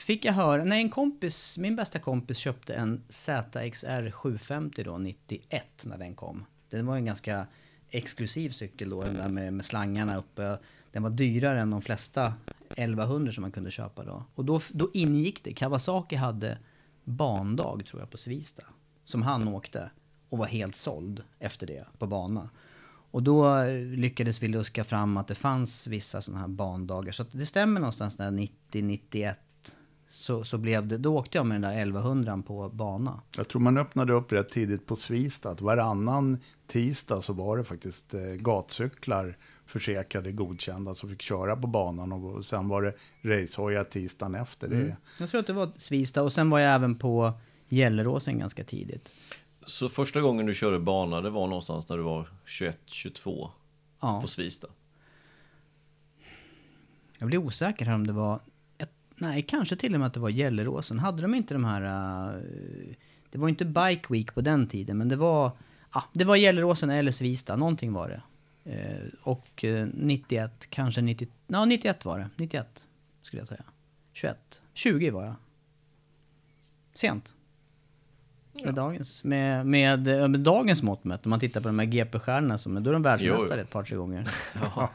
fick jag höra, när en kompis, min bästa kompis köpte en ZXR 750 då, 91 när den kom. Den var en ganska exklusiv cykel då, den där med, med slangarna uppe. Den var dyrare än de flesta 1100 som man kunde köpa då. Och då, då ingick det, Kawasaki hade bandag tror jag på Svista. Som han åkte och var helt såld efter det på bana. Och då eh, lyckades vi luska fram att det fanns vissa sådana här bandagar. Så att det stämmer någonstans där 90-91 så, så blev det, då åkte jag med den där 1100 på bana. Jag tror man öppnade upp rätt tidigt på Svista. Att varannan tisdag så var det faktiskt eh, gatcyklar försäkrade, godkända, som fick köra på banan. Och sen var det racehojar tisdagen efter. Det, Jag tror att det var Svista och sen var jag även på Gelleråsen ganska tidigt. Så första gången du körde bana, det var någonstans när du var 21-22 Ja. på Svista. Jag blir osäker här om det var... Nej, kanske till och med att det var Gelleråsen. Hade de inte de här... eh, det var inte Bike Week på den tiden, men det var... Ah, det var Gelleråsen eller Svista, någonting var det. Eh, och eh, 91, kanske 90... Ja, 91 var det. 91, skulle jag säga. 21. 20 var jag. Sent. Med, dagens, med, med, eh, med dagens mått mätt, om man tittar på de här GP-stjärnorna, som, då är de världsmästare ett par, tre gånger. [laughs]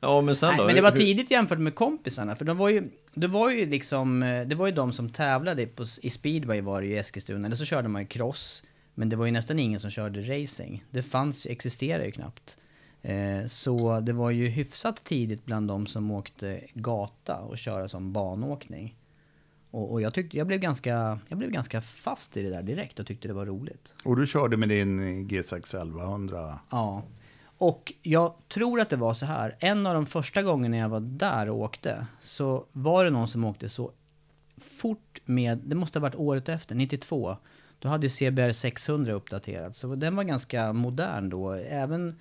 Ja, men sen Nej, då? men det var tidigt jämfört med kompisarna, för de var ju, det var ju liksom, eh, det var ju de som tävlade på, i speedway var det ju i Eskilstuna, eller så körde man ju cross, men det var ju nästan ingen som körde racing. Det fanns existerade ju knappt. Eh, så det var ju hyfsat tidigt bland de som åkte gata och köra som banåkning. Och, och jag, tyckte, jag, blev ganska, jag blev ganska fast i det där direkt och tyckte det var roligt. Och du körde med din G6 1100. Ja. Och jag tror att det var så här. En av de första gångerna jag var där och åkte så var det någon som åkte så fort med, det måste ha varit året efter, 92. Då hade CBR 600 uppdaterats. Så den var ganska modern då. Även,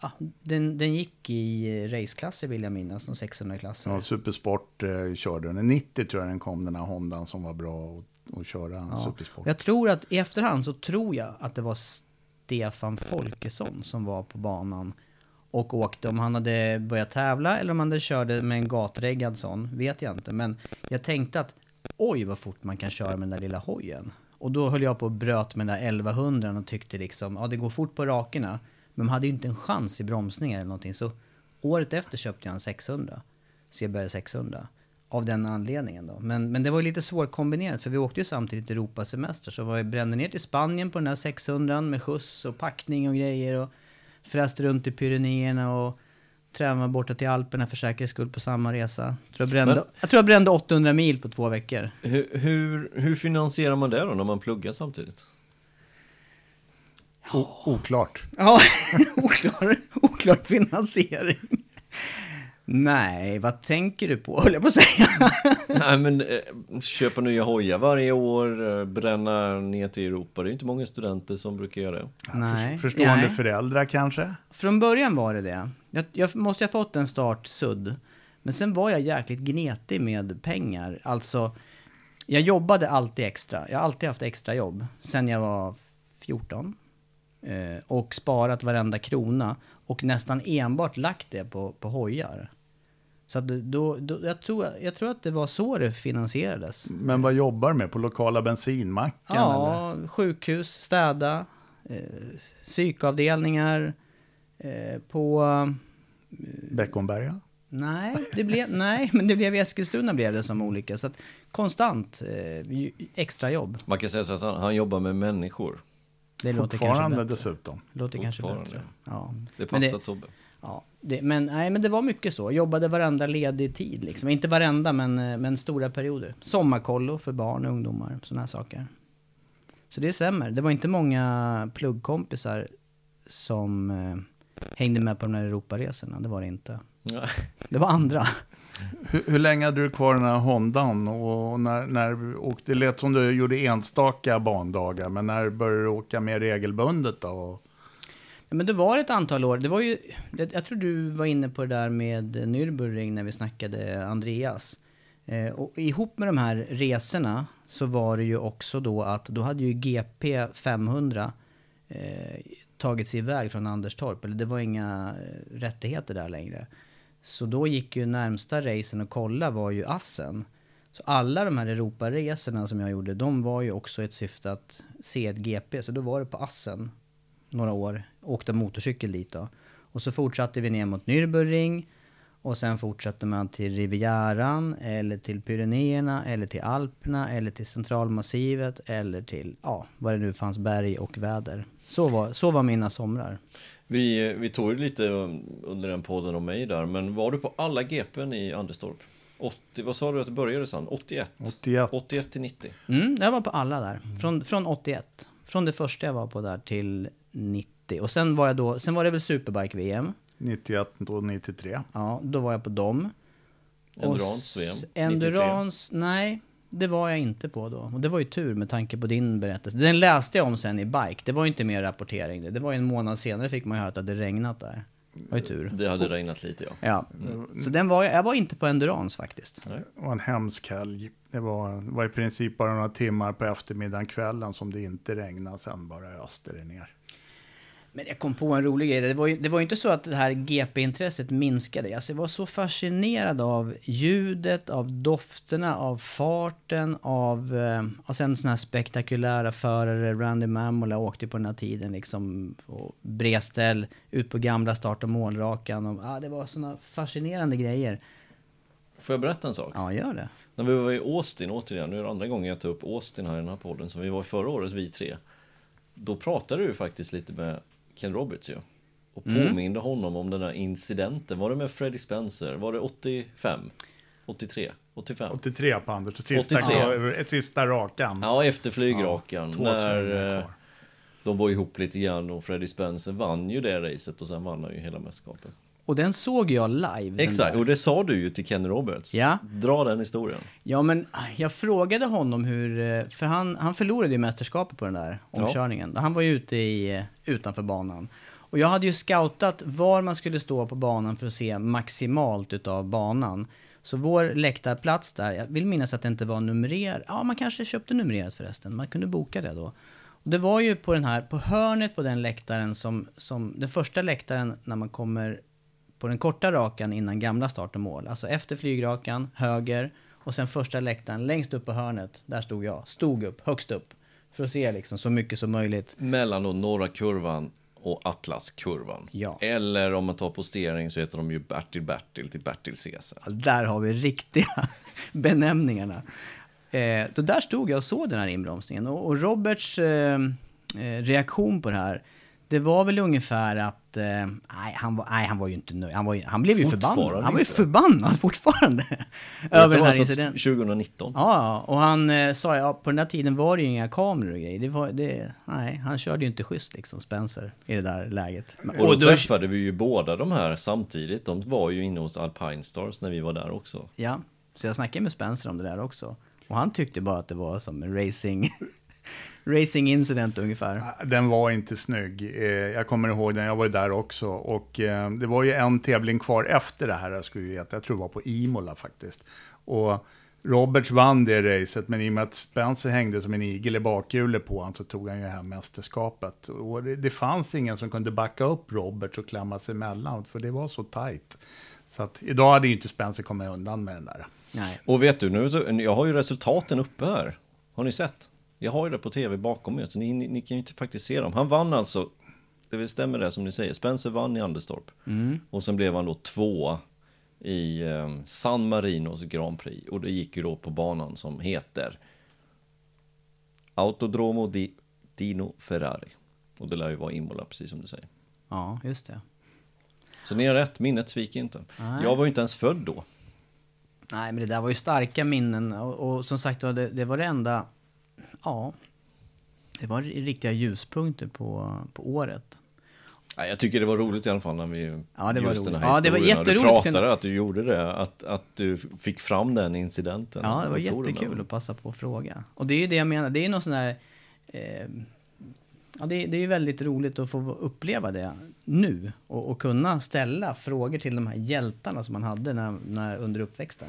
ja, den, den gick i raceklasser vill jag minnas, någon 600-klasser. Ja, Supersport eh, körde den. 90 tror jag den kom, den här Hondan som var bra att, att köra Ja. Supersport. Jag tror att i efterhand så tror jag att det var Stefan Folkesson som var på banan och åkte. Om han hade börjat tävla eller om han hade körde med en gatreggad sån vet jag inte. Men jag tänkte att oj vad fort man kan köra med den där lilla hojen. Och då höll jag på och bröt med den där 1100 och tyckte liksom, ja det går fort på rakerna. Men man hade ju inte en chans i bromsningar eller någonting. Så året efter köpte jag en 600. CBR 600. Av den anledningen då. Men, men det var ju lite svårkombinerat för vi åkte ju samtidigt Europasemester. Så vi brände ner till Spanien på den här 600 med skjuts och packning och grejer. Och fräste runt i Pyrenéerna och tränade borta till Alperna för säkerhets skull på samma resa. Jag tror jag, brände, Men- jag, tror jag brände 800 mil på två veckor. Hur, hur, hur finansierar man det då när man pluggar samtidigt? O- oklart. Ja, [laughs] oklar, oklar finansiering. Nej, vad tänker du på [laughs] höll jag på att säga. Nej men eh, köpa nya hojar varje år, eh, bränna ner till Europa. Det är inte många studenter som brukar göra det. Nej. Förstående Nej. föräldrar kanske? Från början var det det. Jag, jag måste ha fått en start sudd. Men sen var jag jäkligt gnetig med pengar. Alltså, jag jobbade alltid extra. Jag har alltid haft extra jobb sen jag var 14. Eh, och sparat varenda krona. Och nästan enbart lagt det på, på hojar. Så att det- då, då, jag, tror, jag tror att det var så det finansierades. Men vad jobbar du med? På lokala bensinmacken? eller? Ja, sjukhus, städa, eh, psykavdelningar, eh, på... Beckomberga? Nej, det blev, [laughs] nej, men det blev i Eskilstuna blev det som olika. Så att konstant eh, extra jobb. Man kan säga så att han, han jobbar med människor. Det låter kanske Fortfarande bättre. dessutom. Låter kanske Fortfarande. bättre. Ja. Det passar Tobbe. Ja, det, men, nej, men det var mycket så. Jobbade varenda ledig tid. Liksom. Inte varenda, men, eh, men stora perioder. Sommarkollo för barn och ungdomar. Sådana här saker. Så det stämmer. Det var inte många pluggkompisar som eh, hängde med på de här Europaresorna. Det var det inte. Ja. Det var andra. Hur, hur länge hade du kvar den här Hondan? Och när, när, och det lät som du gjorde enstaka bandagar, men när började du åka mer regelbundet då? Ja, Men det var ett antal år. Det var ju, jag tror du var inne på det där med Nürburgring när vi snackade Andreas. Eh, och ihop med de här resorna så var det ju också då att då hade ju GP 500 eh, tagits iväg från Anderstorp. Eller det var inga eh, rättigheter där längre. Så då gick ju närmsta racen och kolla var ju Assen. Så alla de här Europaresorna som jag gjorde, de var ju också ett syfte att se ett GP. Så då var det på Assen några år, åkte motorcykel dit då. Och så fortsatte vi ner mot Nürburgring och sen fortsatte man till Rivieran eller till Pyrenéerna eller till Alperna eller till Centralmassivet eller till, ja, vad det nu fanns, berg och väder. Så var, så var mina somrar. Vi, vi tog ju lite under den podden om mig där, men var du på alla GPn i Anderstorp? 80, vad sa du att det började sen? 81? 81. 81 till 90? Mm, jag var på alla där. Från, från 81. Från det första jag var på där till 90. Och sen var jag då, sen var det väl Superbike-VM. 91 och 93. Ja, då var jag på dem. Endurance Och VM, s- 93. Endurance, nej. Det var jag inte på då. Och det var ju tur med tanke på din berättelse. Den läste jag om sen i Bike. Det var ju inte mer rapportering. Det Det var ju en månad senare fick man ju höra att det hade regnat där. Det var ju tur. Det hade regnat lite ja. Ja. Så den var jag, jag var inte på Endurance faktiskt. Det var en hemsk helg. Det var, var i princip bara några timmar på eftermiddagen, kvällen som det inte regnade. Sen bara öste det ner. Men jag kom på en rolig grej. Det var ju, det var ju inte så att det här GP-intresset minskade. Alltså jag var så fascinerad av ljudet, av dofterna, av farten, av... Eh, och sen sådana här spektakulära förare. Randy Mamola åkte på den här tiden liksom. Och bredställ, ut på gamla start och målrakan. Och, ah, det var sådana fascinerande grejer. Får jag berätta en sak? Ja, gör det. När vi var i Austin återigen, nu är det andra gången jag tar upp Austin här i den här podden, som vi var förra året vi tre. Då pratade du faktiskt lite med Ken Roberts ju. Och påminde honom om den här incidenten. Var det med Freddie Spencer? Var det 85? 83, 85. 83 på Anders, och sista, 83. Ett sista rakan. Ja, efter flygrakan. två när eh, de var ihop lite grann och Freddie Spencer vann ju det racet och sen vann han ju hela mästerskapet. Och den såg jag live. Exakt, och det sa du ju till Kenny Roberts. Ja. Dra den historien. Ja, men jag frågade honom hur... eh, För han, han förlorade ju mästerskapet på den där Ja. omkörningen. Han var ju ute i, eh, utanför banan. Och jag hade ju scoutat var man skulle stå på banan för att se maximalt utav banan. Så vår läktarplats där, jag vill minnas att det inte var numrer. Ja, man kanske köpte numrerat förresten. Man kunde boka det då. Och det var ju på den här, på hörnet på den läktaren som, som den första läktaren när man kommer på den korta rakan innan gamla start och mål. Alltså efter flygrakan, höger och sen första läktaren längst upp på hörnet. Där stod jag. Stod upp, högst upp. För att se liksom så mycket som möjligt. Mellan då norra kurvan och Atlaskurvan. Ja. Eller om man tar postering så heter de ju Bertil Bertil till Bertil Caesar. Ja, Där har vi riktiga [laughs] benämningarna. Eh, då där stod jag och såg den här inbromsningen. Och, och Roberts eh, eh, reaktion på det här, det var väl ungefär att, nej, han var, nej han var ju inte nöjd. Han, var ju, han blev ju förbannad. Han var ju förbannad [laughs] fortfarande. Över den här incidenten. 2019. Ja, och han eh, sa ja, på den här tiden var det ju inga kameror och grejer. Det var, det, nej, han körde ju inte schysst liksom, Spencer, i det där läget. Och då träffade vi ju båda de här samtidigt. De var ju inne hos Alpine Stars när vi var där också. Ja, så jag snackade med Spencer om det där också. Och han tyckte bara att det var som en racing, [laughs] racing incident ungefär. Den var inte snygg. Eh, Jag kommer ihåg den, jag var ju där också. Och eh, det var ju en tävling kvar efter det här, jag skulle veta. Jag tror det var på Imola faktiskt. Och Roberts vann det racet, men i och med att Spencer hängde som en igel i bakhjulet på honom så tog han ju hem mästerskapet. Och det, det fanns ingen som kunde backa upp Roberts och klämma sig emellan, för det var så tajt. Så att idag hade ju inte Spencer kommit undan med den där. Nej. Och vet du, nu, jag har ju resultaten uppe här. Har ni sett? Jag har ju det på tv bakom er, så ni, ni, ni kan ju inte faktiskt se dem. Han vann alltså, det stämmer det som ni säger, Spencer vann i Anderstorp. Och sen blev han då två i eh, San Marinos Grand Prix. Och det gick ju då på banan som heter Autodromo di Dino Ferrari. Och det lär ju vara Imola, precis som du säger. Ja, just det. Så ni har rätt, minnet sviker inte. Nej. Jag var ju inte ens född då. Nej, men det där var ju starka minnen. Och, och som sagt det, det var det enda... Ja. Det var riktiga ljuspunkter på, på året. Ja, jag tycker det var roligt i alla fall när vi Ja, det var just den här roligt. Ja, det var jätteroligt. Du pratade att du gjorde det, att, att du fick fram den incidenten. Ja, det var jättekul att passa på att fråga. Och det är ju det jag menar, det är ju någon sån här... Eh, ja, det, det är ju väldigt roligt att få uppleva det nu. Och, och kunna ställa frågor till de här hjältarna som man hade när, när, under uppväxten.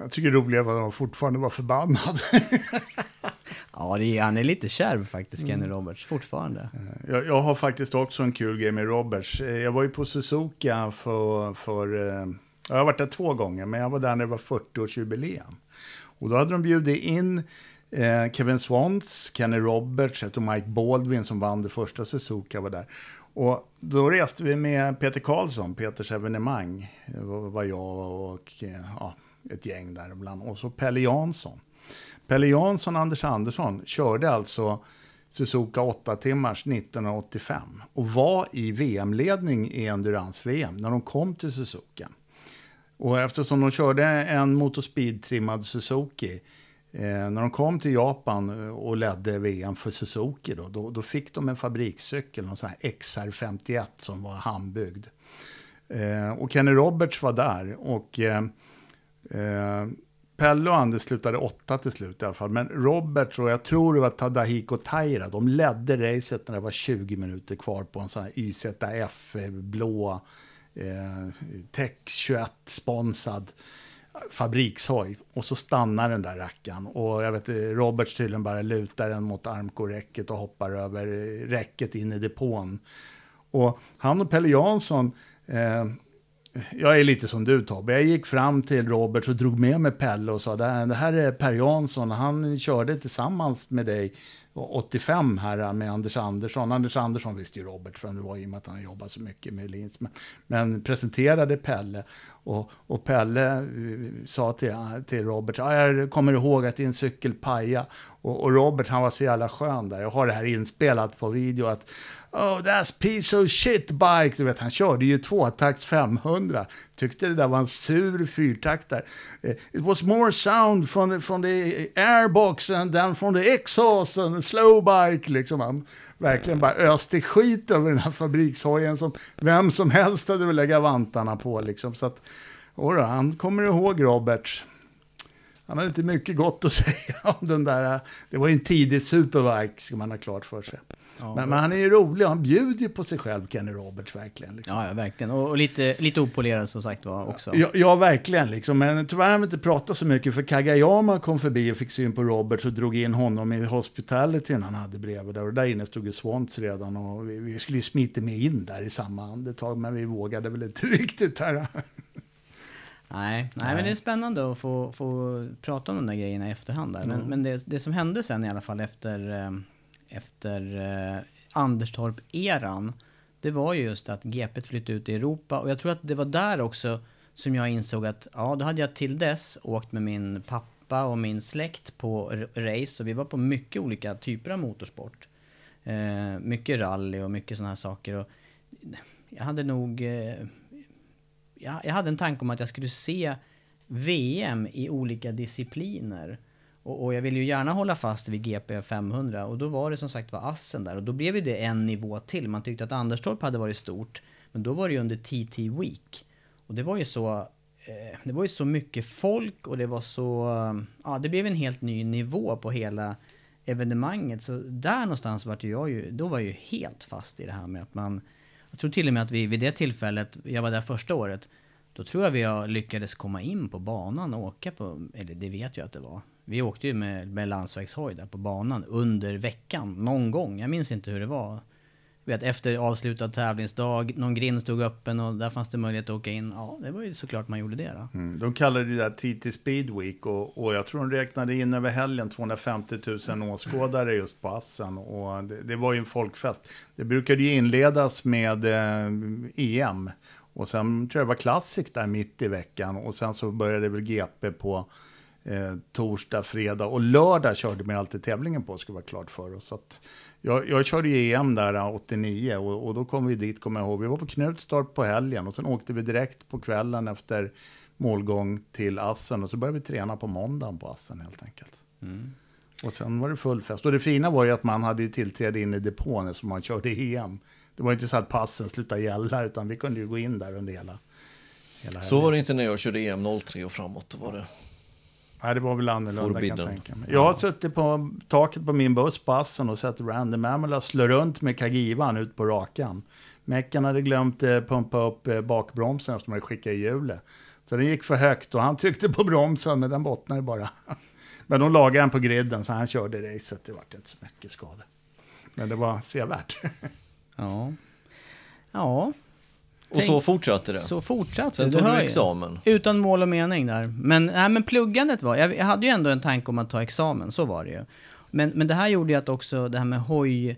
Jag tycker det roliga var att han fortfarande var förbannad. [laughs] Ja, är, han är lite kärv faktiskt, Mm. Kenny Roberts, fortfarande. Jag, jag har faktiskt också en kul grej med Roberts. Eh, Jag var ju på Suzuka för, för eh, jag har varit där två gånger, men jag var där när det var 40-årsjubileum. Och då hade de bjudit in eh, Kevin Swans, Kenny Roberts och Mike Baldwin som vann det första Suzuka var där. Och då reste vi med Peter Karlsson, Peters evenemang. Det var, jag och eh, ja, ett gäng där ibland. Och så Pelle Jansson. Pelle Jansson och Anders Andersson körde alltså Suzuka 8 timmars 1985 och var i VM-ledning i endurance-VM när de kom till Suzuka. Och eftersom de körde en motorspeed-trimmad Suzuki eh, när de kom till Japan eh, och ledde VM för Suzuki då, då, då fick de en fabrikscykel, någon sån här XR51 som var handbyggd. Eh, och Kenny Roberts var där och eh, eh, Pelle och Anders slutade åtta till slut i alla fall. Men Robert och jag tror det var Tadahiko Taira, de ledde racet när det var 20 minuter kvar på en sån här YZF eh, blå eh, Tech 21 sponsad fabrikshoj. Och så stannar den där rackaren. Och jag vet eh, Roberts tydligen bara lutar den mot armkoräcket och hoppar över eh, räcket in i depån. Och han och Pelle Jansson eh, jag är lite som du Tobbe. Jag gick fram till Robert och drog med mig Pelle och sa det här, det här är Per Jansson. Han körde tillsammans med dig 85 här med Anders Andersson. Anders Andersson visste ju Robert för det var i och med att han jobbade så mycket med Lins. Men, men presenterade Pelle och, och Pelle eh, sa till, till Robert, jag kommer ihåg att din cykel paja. Och, och Robert han var så jävla skön där. Jag har det här inspelat på video att Oh, that's piece of shit bike. Du vet, han körde ju tvåtakts 500. Tyckte det där var en sur fyrtaktare. Eh, it was more sound from the, from the airbox and than from the exhaust and the slow bike. Liksom. Han verkligen bara öste skit över den här fabrikshojen som vem som helst hade velat lägga vantarna på. Liksom. Så att, då, han kommer ihåg Roberts. Han hade inte mycket gott att [laughs] säga om den där. Eh, det var ju en tidig superbike, ska man ha klart för sig men, men han är ju rolig och han bjuder ju på sig själv, Kenny Roberts, verkligen. Liksom. Ja, ja, verkligen. Och, och lite, lite opolerad som sagt var också. Ja, ja, verkligen. Liksom. Men tyvärr har vi inte pratat så mycket, för Kagayama kom förbi och fick syn på Roberts och drog in honom i hospitalityn han hade bredvid där. Och där inne stod ju Swants redan och vi, vi skulle ju smita med in där i samma andetag, men vi vågade väl inte [laughs] riktigt här. Nej, nej, men det är spännande att få, få prata om de där grejerna i efterhand. Där. Men, men det, det som hände sen i alla fall efter, eh, efter eh, Anderstorp-eran, det var ju just att GP flyttade ut i Europa. Och jag tror att det var där också som jag insåg att, ja, då hade jag till dess åkt med min pappa och min släkt på race. Och vi var på mycket olika typer av motorsport. Eh, mycket rally och mycket sådana här saker. Och jag hade nog... Eh, jag, jag hade en tanke om att jag skulle se VM i olika discipliner. Och, och jag ville ju gärna hålla fast vid GP 500 och då var det som sagt var Assen där och då blev ju det en nivå till. Man tyckte att Anderstorp hade varit stort, men då var det ju under TT Week. Och det var ju så, eh, det var ju så mycket folk och det var så, ja det blev en helt ny nivå på hela evenemanget. Så där någonstans vart jag ju, då var jag ju helt fast i det här med att man, jag tror till och med att vi vid det tillfället, jag var där första året, då tror jag vi lyckades komma in på banan och åka på, eller det vet jag att det var. Vi åkte ju med, med landsvägshoj där på banan under veckan, någon gång. Jag minns inte hur det var. Jag vet, efter avslutad tävlingsdag, någon grind stod öppen och där fanns det möjlighet att åka in. Ja, det var ju såklart man gjorde det då. Mm, de kallade det där TT Speed Week och, och jag tror de räknade in över helgen 250 000 åskådare just på Assen. Och det, det var ju en folkfest. Det brukade ju inledas med eh, EM och sen tror jag det var Classic där mitt i veckan och sen så började väl GP på eh, torsdag, fredag och lördag körde man alltid tävlingen på, ska vara klart för oss. Att jag, jag körde ju EM där 89 och, och då kom vi dit, kommer jag ihåg. Vi var på Knutstorp på helgen och sen åkte vi direkt på kvällen efter målgång till Assen och så började vi träna på måndagen på Assen helt enkelt. Och sen var det full fest. Och det fina var ju att man hade ju tillträde in i depån eftersom man körde EM. Det var inte så att passen slutade gälla utan vi kunde ju gå in där under hela, hela Så var det inte när jag körde EM 03 och framåt. Var det. Nej, det var väl annorlunda kan jag Forbidden. tänka mig. Jag har suttit på taket på min buss på Assen och sett Randy Mamela slå runt med Kagivan ut på rakan. Mecken hade glömt eh, pumpa upp eh, bakbromsen eftersom de hade skickat i hjulet. Så den gick för högt och han tryckte på bromsen men den bottnade bara. [laughs] Men de lagade den på griden så han körde racet. Det var inte så mycket skada. Men det var sevärt. [laughs] Ja. Ja, Och så fortsatte det. så fortsatte Sen det. tog hör du ju. examen. Utan mål och mening där. Men, nej, men pluggandet var, jag, jag hade ju ändå en tanke om att ta examen, så var det ju. Men, men det här gjorde ju att också det här med hoj, eh,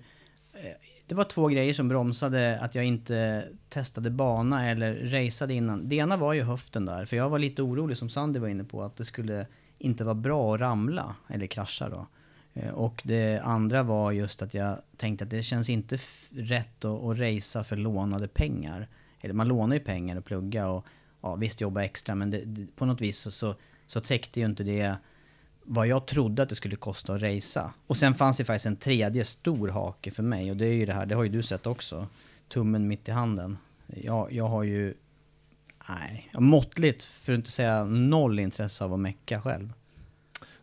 det var två grejer som bromsade att jag inte testade bana eller raceade innan. Det ena var ju höften där, för jag var lite orolig som Sandy var inne på, att det skulle inte vara bra att ramla, eller krascha då. Eh, Och det andra var just att jag tänkte att det känns inte rätt att, att racea för lånade pengar. Eller man lånar ju pengar och plugga och ja, visst jobba extra men det, det, på något vis så, så, så täckte ju inte det vad jag trodde att det skulle kosta att racea. Och sen fanns det faktiskt en tredje stor hake för mig och det är ju det här, det har ju du sett också. Tummen mitt i handen. Jag, jag har ju, nej, måttligt, för att inte säga noll intresse av att mecka själv.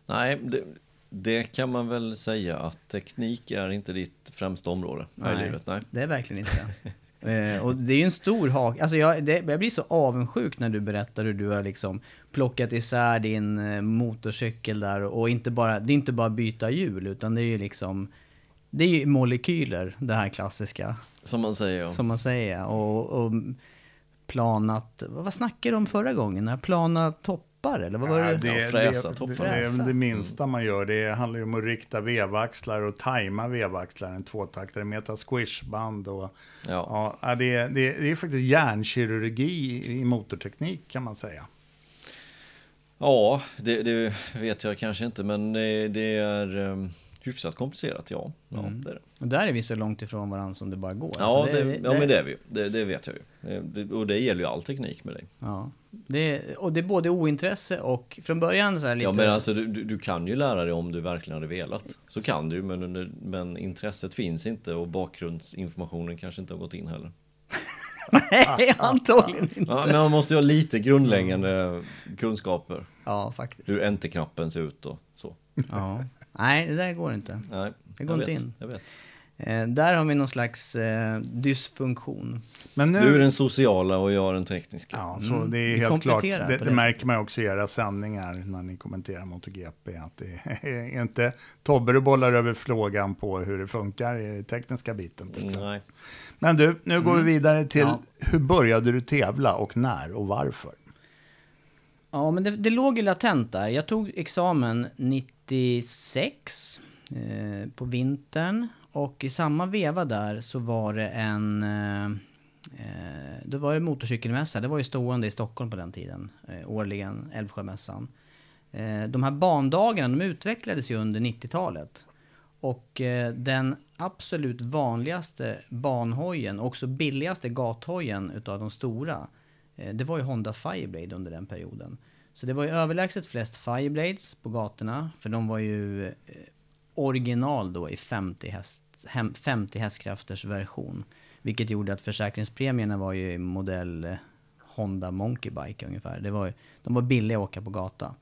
Nej, det, det kan man väl säga att teknik är inte ditt främsta område här i livet. Nej. Det är verkligen inte [laughs] eh, Och det är ju en stor hak. Alltså jag, det, jag blir så avundsjuk när du berättar hur du har liksom plockat isär din eh, motorcykel där och inte bara, det är inte bara byta hjul utan det är ju liksom det är ju molekyler, det här klassiska, Som man säger. Ja. som man säger. Och, och planat, vad snackade du om förra gången? När plana toppar eller vad var Ja, det? Ja, fräsa, det, det, toppfräsa. det är det minsta man gör. Det handlar ju om att rikta vevaxlar och tajma vevaxlar. En tvåtaktare, meta squishband och... Ja. Ja, det, är- det, är- det är faktiskt hjärnkirurgi i, motorteknik kan man säga. Ja, det, det vet jag kanske inte, men det, det är... ehm, hyfsat komplicerat, ja. ja Mm. det är det. Och där är vi så långt ifrån varandra som det bara går. Ja, Alltså, det, ja, men det är vi ju. Det, det vet jag ju. Eh, Det, och det gäller ju all teknik med dig. Ja. Det, och det är både ointresse och från början så här lite... Ja, men alltså du, du, kan ju lära dig om du verkligen hade velat. Så kan du men, under- men intresset finns inte och bakgrundsinformationen kanske inte har gått in heller. [laughs] Nej, antagligen inte. Ja, men man måste ju ha lite grundläggande kunskaper. Ja, faktiskt. Hur enter-knappen ser ut och så. Ja. Nej, det där går inte. Nej, Det går inte vet, in. Jag vet. Eh, där har vi någon slags eh, dysfunktion. Men nu, Du är den sociala och jag är den tekniska. Ja, så Mm. det är helt klart. Det, det det märker man också i era sändningar när ni kommenterar MotoGP. Att det är inte Tobbe du bollar över frågan på hur det funkar i den tekniska biten. Nej. Men du, nu går vi vidare till Mm. Ja. hur började du tävla och när och varför? Ja, men det, det låg ju latent där. Jag tog examen 96 eh, på vintern. Och i samma veva där så var det en... Eh, eh det var en motorcykelmässa. Det var ju stående i Stockholm på den tiden. Eh, årligen, Älvsjömässan. Eh, de här bandagarna, de utvecklades ju under 90-talet. Och eh, den absolut vanligaste banhojen, också billigaste gathojen utav de stora, eh, det var ju Honda Fireblade under den perioden. Så det var ju överlägset flest Fireblades på gatorna, för de var ju eh, original då i 50, häst, 50 hästkrafters version. Vilket gjorde att försäkringspremierna var ju modell eh, Honda Monkey Bike ungefär. Det var, de var billiga att åka på gata.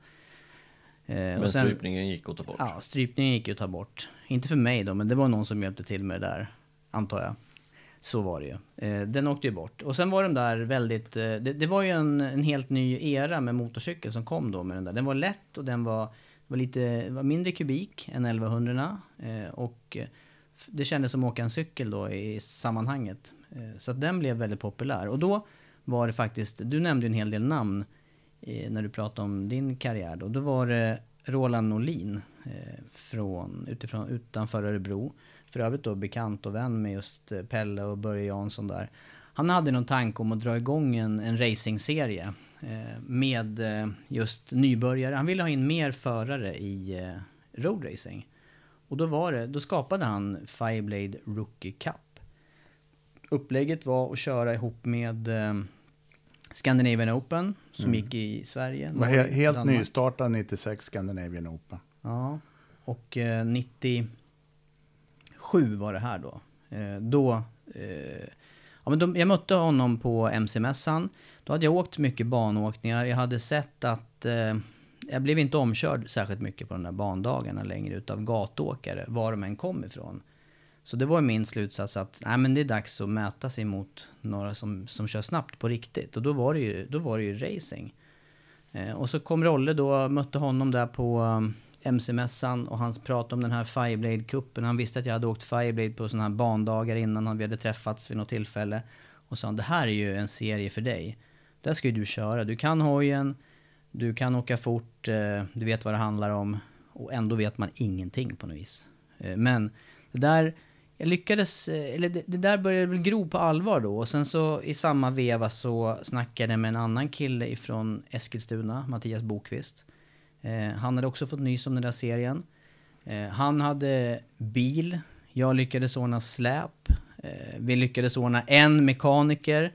Eh, Men och sen- strypningen gick att ta bort. Ja, strypningen gick att ta bort. Inte för mig då, men det var någon som hjälpte till med det där, antar jag. Så var det ju. Eh, den åkte ju bort. Och sen var de där väldigt... Det, det var ju en, en helt ny era med motorcykel som kom då med den där. Den var lätt och den var, var lite var mindre kubik än 1100 eh, Och det kändes som att åka en cykel då i sammanhanget. Eh, så att den blev väldigt populär. Och då var det faktiskt... Du nämnde ju en hel del namn eh, när du pratade om din karriär då. Då var det Roland Norlin eh, från, utifrån, utanför Örebro. För övrigt då bekant och vän med just Pelle och Börje Jansson där. Han hade någon tanke om att dra igång en, en racingserie med just nybörjare. Han ville ha in mer förare i roadracing. Och då var det, då skapade han Fireblade Rookie Cup. Upplägget var att köra ihop med eh, Scandinavian Open som gick i Sverige. Norge, he- helt Danmark. nystartad 96 Scandinavian Open. Ja, och eh, 97 var det här då. Eh, då, eh, ja men de, jag mötte honom på MC-mässan. Då hade jag åkt mycket banåkningar. Jag hade sett att eh, jag blev inte omkörd särskilt mycket på de där bandagarna längre utav gatåkare, var de än kom ifrån. Så det var min slutsats att nej, men det är dags att mäta sig mot några som, som kör snabbt på riktigt. Och då var det ju, då var det ju racing. Eh, och så kom Rolle då, mötte honom där på eh, um, MC-mässan och han pratade om den här Fireblade-kuppen. Han visste att jag hade åkt Fireblade på sådana här bandagar innan vi hade träffats vid något tillfälle. Och sa det här är ju en serie för dig. Där ska ju du köra. Du kan hojen, du kan åka fort, eh, du vet vad det handlar om. Och ändå vet man ingenting på något vis. Eh, men det där, jag lyckades, eh, eller det, det där började väl gro på allvar då. Och sen så i samma veva så snackade jag med en annan kille ifrån Eskilstuna, Mattias Bokvist. Han hade också fått nys om den där serien. Han hade bil, jag lyckades ordna släp. Vi lyckades ordna en mekaniker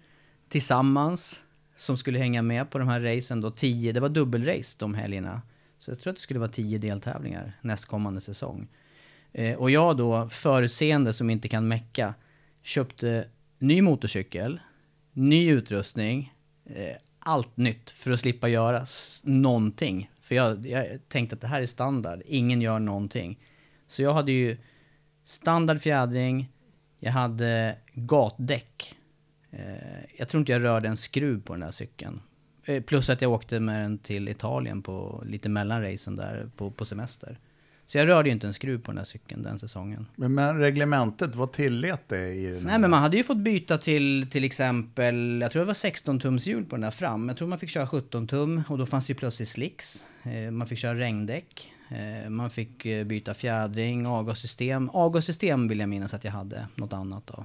tillsammans som skulle hänga med på de här racen då. Tio, det var dubbelrace de helgerna. Så jag tror att det skulle vara tio deltävlingar nästkommande säsong. Eh, och jag då, förutseende som inte kan mecka, köpte ny motorcykel, ny utrustning, eh, allt nytt för att slippa göra någonting. För jag, jag tänkte att det här är standard, ingen gör någonting. Så jag hade ju standard fjädring, jag hade gatdäck. Eh, jag tror inte jag rörde en skruv på den där cykeln. Eh, plus att jag åkte med den till Italien på lite mellanracen där på, på semester. Så jag rörde ju inte en skruv på den där cykeln den säsongen. Men, men reglementet, vad tillät det i den Nej men man hade ju fått byta till till exempel, jag tror det var 16 tums hjul på den där fram. Jag tror man fick köra 17 tum och då fanns det ju plötsligt slicks. Eh, Man fick köra regndäck. Man fick byta fjädring, avgassystem. Avgassystem vill jag minnas att jag hade, något annat då.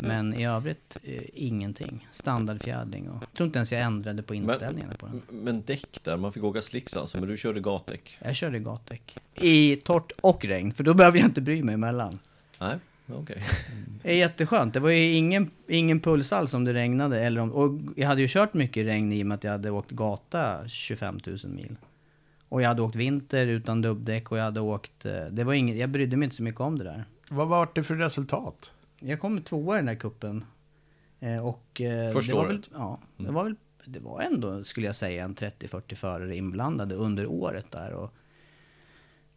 Men i övrigt eh, ingenting. Standardfjädring och... Jag tror inte ens jag ändrade på inställningarna på den. Men däck där, man fick åka slicks alltså, men du körde gatdäck? Jag körde gatdäck. I torrt och regn, för då behöver jag inte bry mig emellan. Nej, okej. Det är jätteskönt. Det var ju ingen, ingen puls alls om det regnade. Eller om, och jag hade ju kört mycket regn i och med att jag hade åkt gata 25 000 mil. Och jag hade åkt vinter utan dubbdäck och jag hade åkt... eh, Det var inget, jag brydde mig inte så mycket om det där. Vad var det för resultat? Jag kom tvåa i den där kuppen. Eh, och... eh, Första det var året? Väl, ja, det var väl... Det var ändå, skulle jag säga, en 30-40 förare inblandade under året där. Och,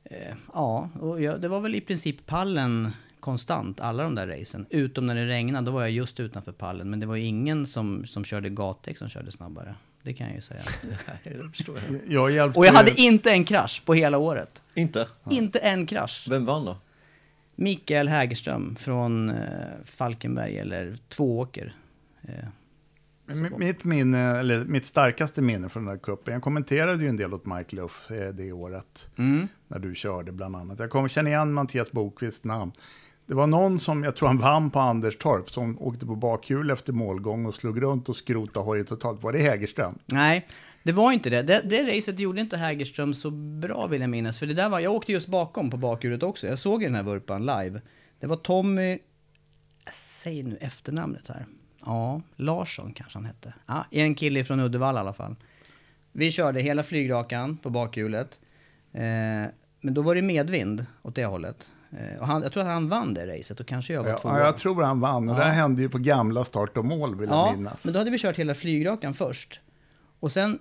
eh, ja, och jag, det var väl i princip pallen konstant, alla de där racen. Utom när det regnade, då var jag just utanför pallen. Men det var ju ingen som, som körde gatdäck som körde snabbare. Det kan jag ju säga. [laughs] Jag. Och jag hade inte en krasch på hela året. Inte? Inte en krasch. Vem vann då? Mikael Hägerström från eh, Falkenberg, eller Tvååker. Eh, Mitt, minne, eller mitt starkaste minne från den här kuppen, jag kommenterade ju en del åt Mike Luff eh, det året. mm. När du körde bland annat. Jag kommer känna igen Mattias Bokvists namn. Det var någon som, jag tror han vann på Anderstorp, som åkte på bakhjul efter målgång och slog runt och skrotade hojen totalt. Var det Hägerström? Nej, det var inte det. det. Det racet gjorde inte Hägerström så bra vill jag minnas. För det där var, jag åkte just bakom på bakhjulet också. Jag såg den här vurpan live. Det var Tommy, säg nu efternamnet här. Ja, Larsson kanske han hette. Ja, en kille från Uddevalla i alla fall. Vi körde hela flygrakan på bakhjulet. Eh, men då var det medvind åt det hållet. Eh, och han, jag tror att han vann det racet och kanske jag var Ja, tvåa. jag tror han vann. Och Ja. det här hände ju på gamla start och mål, vill jag Ja, minnas. men då hade vi kört hela flygrakan först. Och sen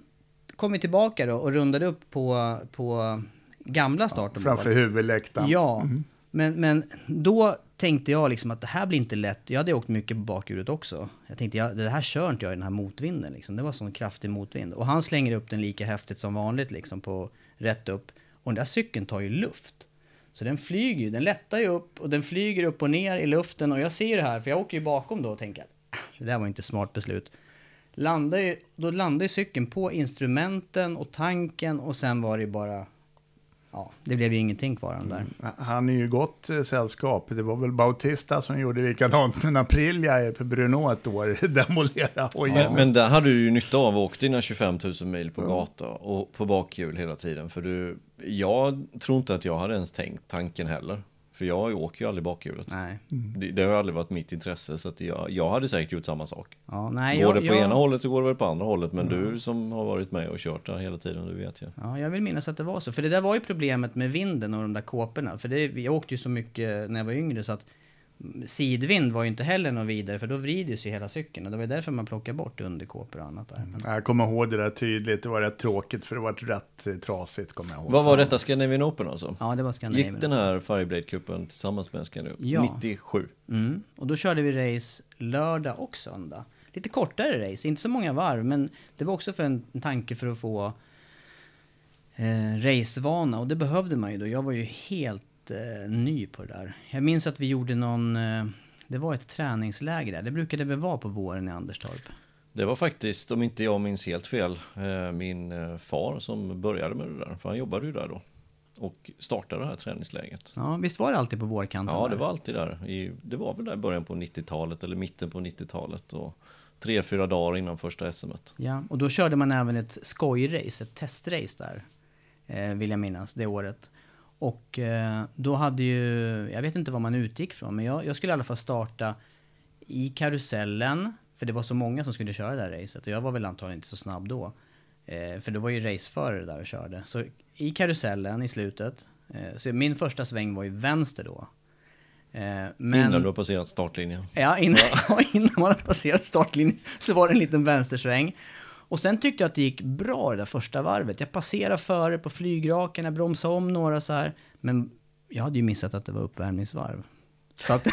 kom vi tillbaka då och rundade upp på, på gamla start och Framför huvudläktaren. Ja, men, men då tänkte jag liksom att det här blir inte lätt. Jag hade åkt mycket på bakhjulet också. Jag tänkte, jag, det här kör inte jag i den här motvinden liksom. Det var sån kraftig motvind. Och han slänger upp den lika häftigt som vanligt liksom på rätt upp. Och den där cykeln tar ju luft. Så den flyger ju, den lättar ju upp och den flyger upp och ner i luften. Och jag ser ju det här, för jag åker ju bakom då och tänker att "Ah, det där var inte smart beslut. Landar ju, då landar ju cykeln på instrumenten och tanken och sen var det bara... Ja, det blev ju ingenting kvar av där. Han är ju gott eh, sällskap. Det var väl Bautista som gjorde likadant, men Aprilia på Bruno ett år [laughs] demolerade hojen. Men, men där hade du ju nytta av att åka dina 25 000 mil på gata och på bakhjul hela tiden. För du, jag tror inte att jag hade ens tänkt tanken heller. För jag åker ju aldrig bakhjulet. Nej. Det, det har aldrig varit mitt intresse så att jag, jag hade säkert gjort samma sak. Ja, nej, går jag, det på jag, ena hållet så går det väl på andra hållet. Men du som har varit med och kört där hela tiden, du vet ju. Ja, jag vill minnas att det var så. För det där var ju problemet med vinden och de där kåporna. För det, jag åkte ju så mycket när jag var yngre så att mm, sidvind var ju inte heller något vidare för då vrids ju hela cykeln. Och det var därför man plockade bort underkåpor och annat där. Men, Jag kommer ihåg det där tydligt. Det var rätt tråkigt för det var rätt trasigt, kommer jag ihåg. Vad var detta? Scandinavian Open alltså? ja, det var Scandinavian. Gick den här Fireblade-cupen tillsammans med Scandinavian? Ja. 97. Mm. Och då körde vi race lördag och söndag. Lite kortare race, inte så många varv, men det var också för en, en tanke för att få eh, racevana. Och det behövde man ju då. Jag var ju helt eh, ny på det där. Jag minns att vi gjorde någon... Eh, det var ett träningsläger där. Det brukade väl vara på våren i Anderstorp. Det var faktiskt, om inte jag minns helt fel, eh, min eh, far som började med det där. För han jobbade ju där då. Och startade det här träningsläget. Ja, visst var det alltid på vårkanten? Ja, där? det var alltid där. I, det var väl där i början på 90-talet eller mitten på 90-talet. Och tre, fyra dagar innan första SMet. Ja, och då körde man även ett skojrace, ett testrace där. Eh, vill jag minnas, det året. Och eh, då hade ju, jag vet inte vad man utgick från, men jag, jag skulle i alla fall starta i karusellen. För det var så många som skulle köra det här racet och jag var väl antagligen inte så snabb då. Eh, för det var ju raceförare där och körde. Så i karusellen i slutet, eh, så min första sväng var ju vänster då. Men... Innan du har passerat startlinjen. Ja, innan, [laughs] innan man hade passerat startlinjen så var det en liten vänstersväng. Och sen tyckte jag att det gick bra det där första varvet. Jag passerade före på flygraken, jag bromsade om några så här. Men jag hade ju missat att det var uppvärmningsvarv. Så att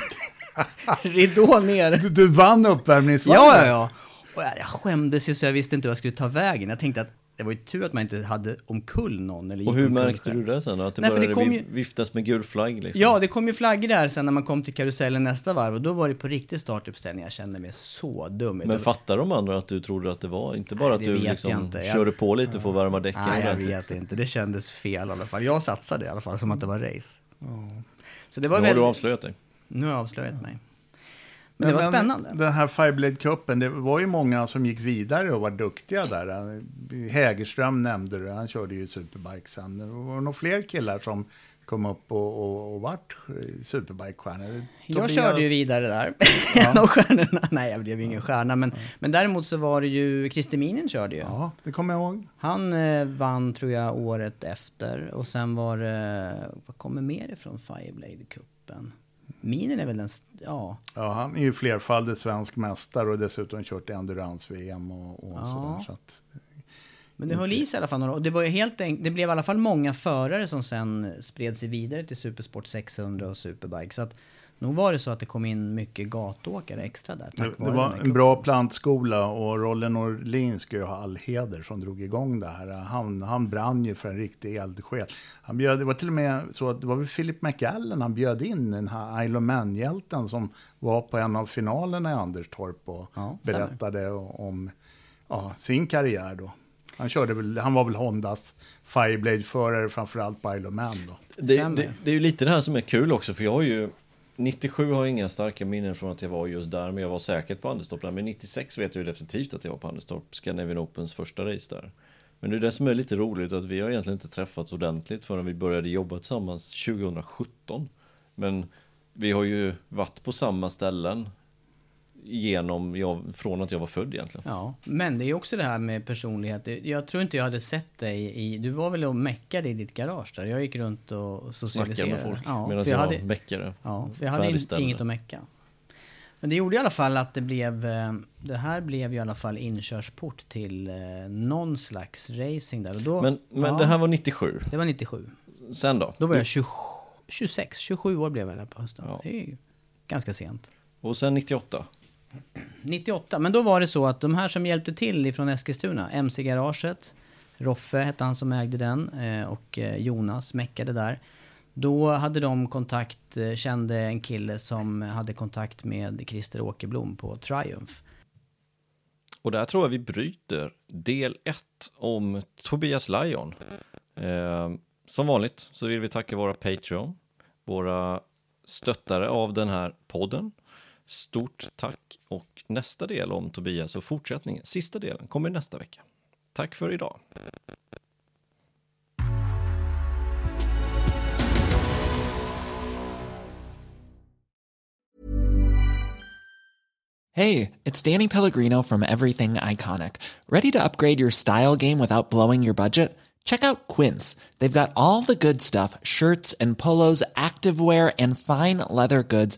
[laughs] ridå ner. Du, du vann uppvärmningsvarvet. Ja, ja, ja. Och jag, jag skämdes ju så jag visste inte vad jag skulle ta vägen. Jag tänkte att det var ju tur att man inte hade omkull någon. Eller Och hur märkte själv. du det sen? Att det Nej, för det började kom ju- viftas med gul flagg liksom? Ja, det kom ju flaggor där sen när man kom till karusellen nästa varv. Och då var det på riktig startuppställning. Jag kände mig så dum. Men fattar de andra att du trodde att det var? Inte bara att det du liksom. Jag- körde på lite för att värma däcken Nej, jag vet inte. Det kändes fel i alla fall. Jag satsade i alla fall som att det var race. Så det var Nu har du avslöjat dig. Nu har jag avslöjat mig. Men det var spännande. Den här Fireblade-cupen, det var ju många som gick vidare och var duktiga där. Hägerström nämnde du, han körde ju superbike sen. Det var nog fler killar som kom upp och, och, och vart superbike-stjärnor. Jag Tobias- körde ju vidare där. [laughs] Ja. En av stjärnorna. Nej, jag blev ju ingen stjärna. Men, men däremot så var det ju, Christer Minen körde ju. Ja, det kommer jag ihåg. Han eh, vann tror jag året efter. Och sen var det, vad kommer mer ifrån Fireblade-cupen? Minen är väl den, ja. Ja, han är ju flerfaldig svensk mästare och dessutom kört endurance-VM och, och Ja. sådär. Så att, Men det höll i sig i alla fall några år. Det var ju helt enkelt, det blev i alla fall många förare som sen spred sig vidare till Supersport 600 och Superbike. Så att nog var det så att det kom in mycket gatåkare extra där. det, tack det vare var en bra plantskola och Rolle Norlin ska ju ha all heder som drog igång det här. Han, han brann ju för en riktig eldsjäl. Han bjöd, det var till och med så att det var väl Philip McAllen han bjöd in, den här Isle of Man-hjälten som var på en av finalerna i Anderstorp och Ja, stämmer. berättade om ja, sin karriär då. Han, körde väl, han var väl Hondas Fireblade-förare framförallt på Isle of Man då. Det, det, det är ju lite det här som är kul också, för jag har ju 97 har jag inga starka minnen från att jag var just där, men jag var säkert på Anderstorp där. Men 96 vet jag ju definitivt att jag var på Anderstorp, Scandinavian Opens första race där. Men det är det som är lite roligt, att vi har egentligen inte träffats ordentligt förrän vi började jobba tillsammans 2017. Men vi har ju varit på samma ställen genom, jag, från att jag var född egentligen. Ja, men det är också det här med personlighet. Jag tror inte jag hade sett dig i... Du var väl och meckade i ditt garage där? Jag gick runt och socialiserade. Snackade med folk Ja, medan jag, jag var hade, meckare. ja, för jag hade inget att mecka. Men det gjorde i alla fall att det blev... eh, Det här blev i alla fall inkörsport till eh, någon slags racing där. Och då, Men, men ja, det här var 97. Det var 97. Sen då? Då var jag 20, 26, 27 år blev jag där på hösten. Ja. Det är ju ganska sent. Och sen 98. 98, men då var det så att de här som hjälpte till ifrån Eskilstuna, MC-garaget, Roffe hette han som ägde den eh, och eh, Jonas meckade där. Då hade de kontakt, eh, kände en kille som hade kontakt med Christer Åkerblom på Triumph. Och där tror jag vi bryter del 1 om Tobias Lion. Eh, som vanligt så vill vi tacka våra Patreon, våra stöttare av den här podden. Stort tack och nästa del om Tobias och fortsättningen, sista delen, kommer nästa vecka. Tack för idag. Hej, det är Danny Pellegrino från Everything Iconic. Ready to upgrade your style game without blowing your budget? Check out Quince. They've got all the good stuff shirts and polos, activewear, and fine leather goods,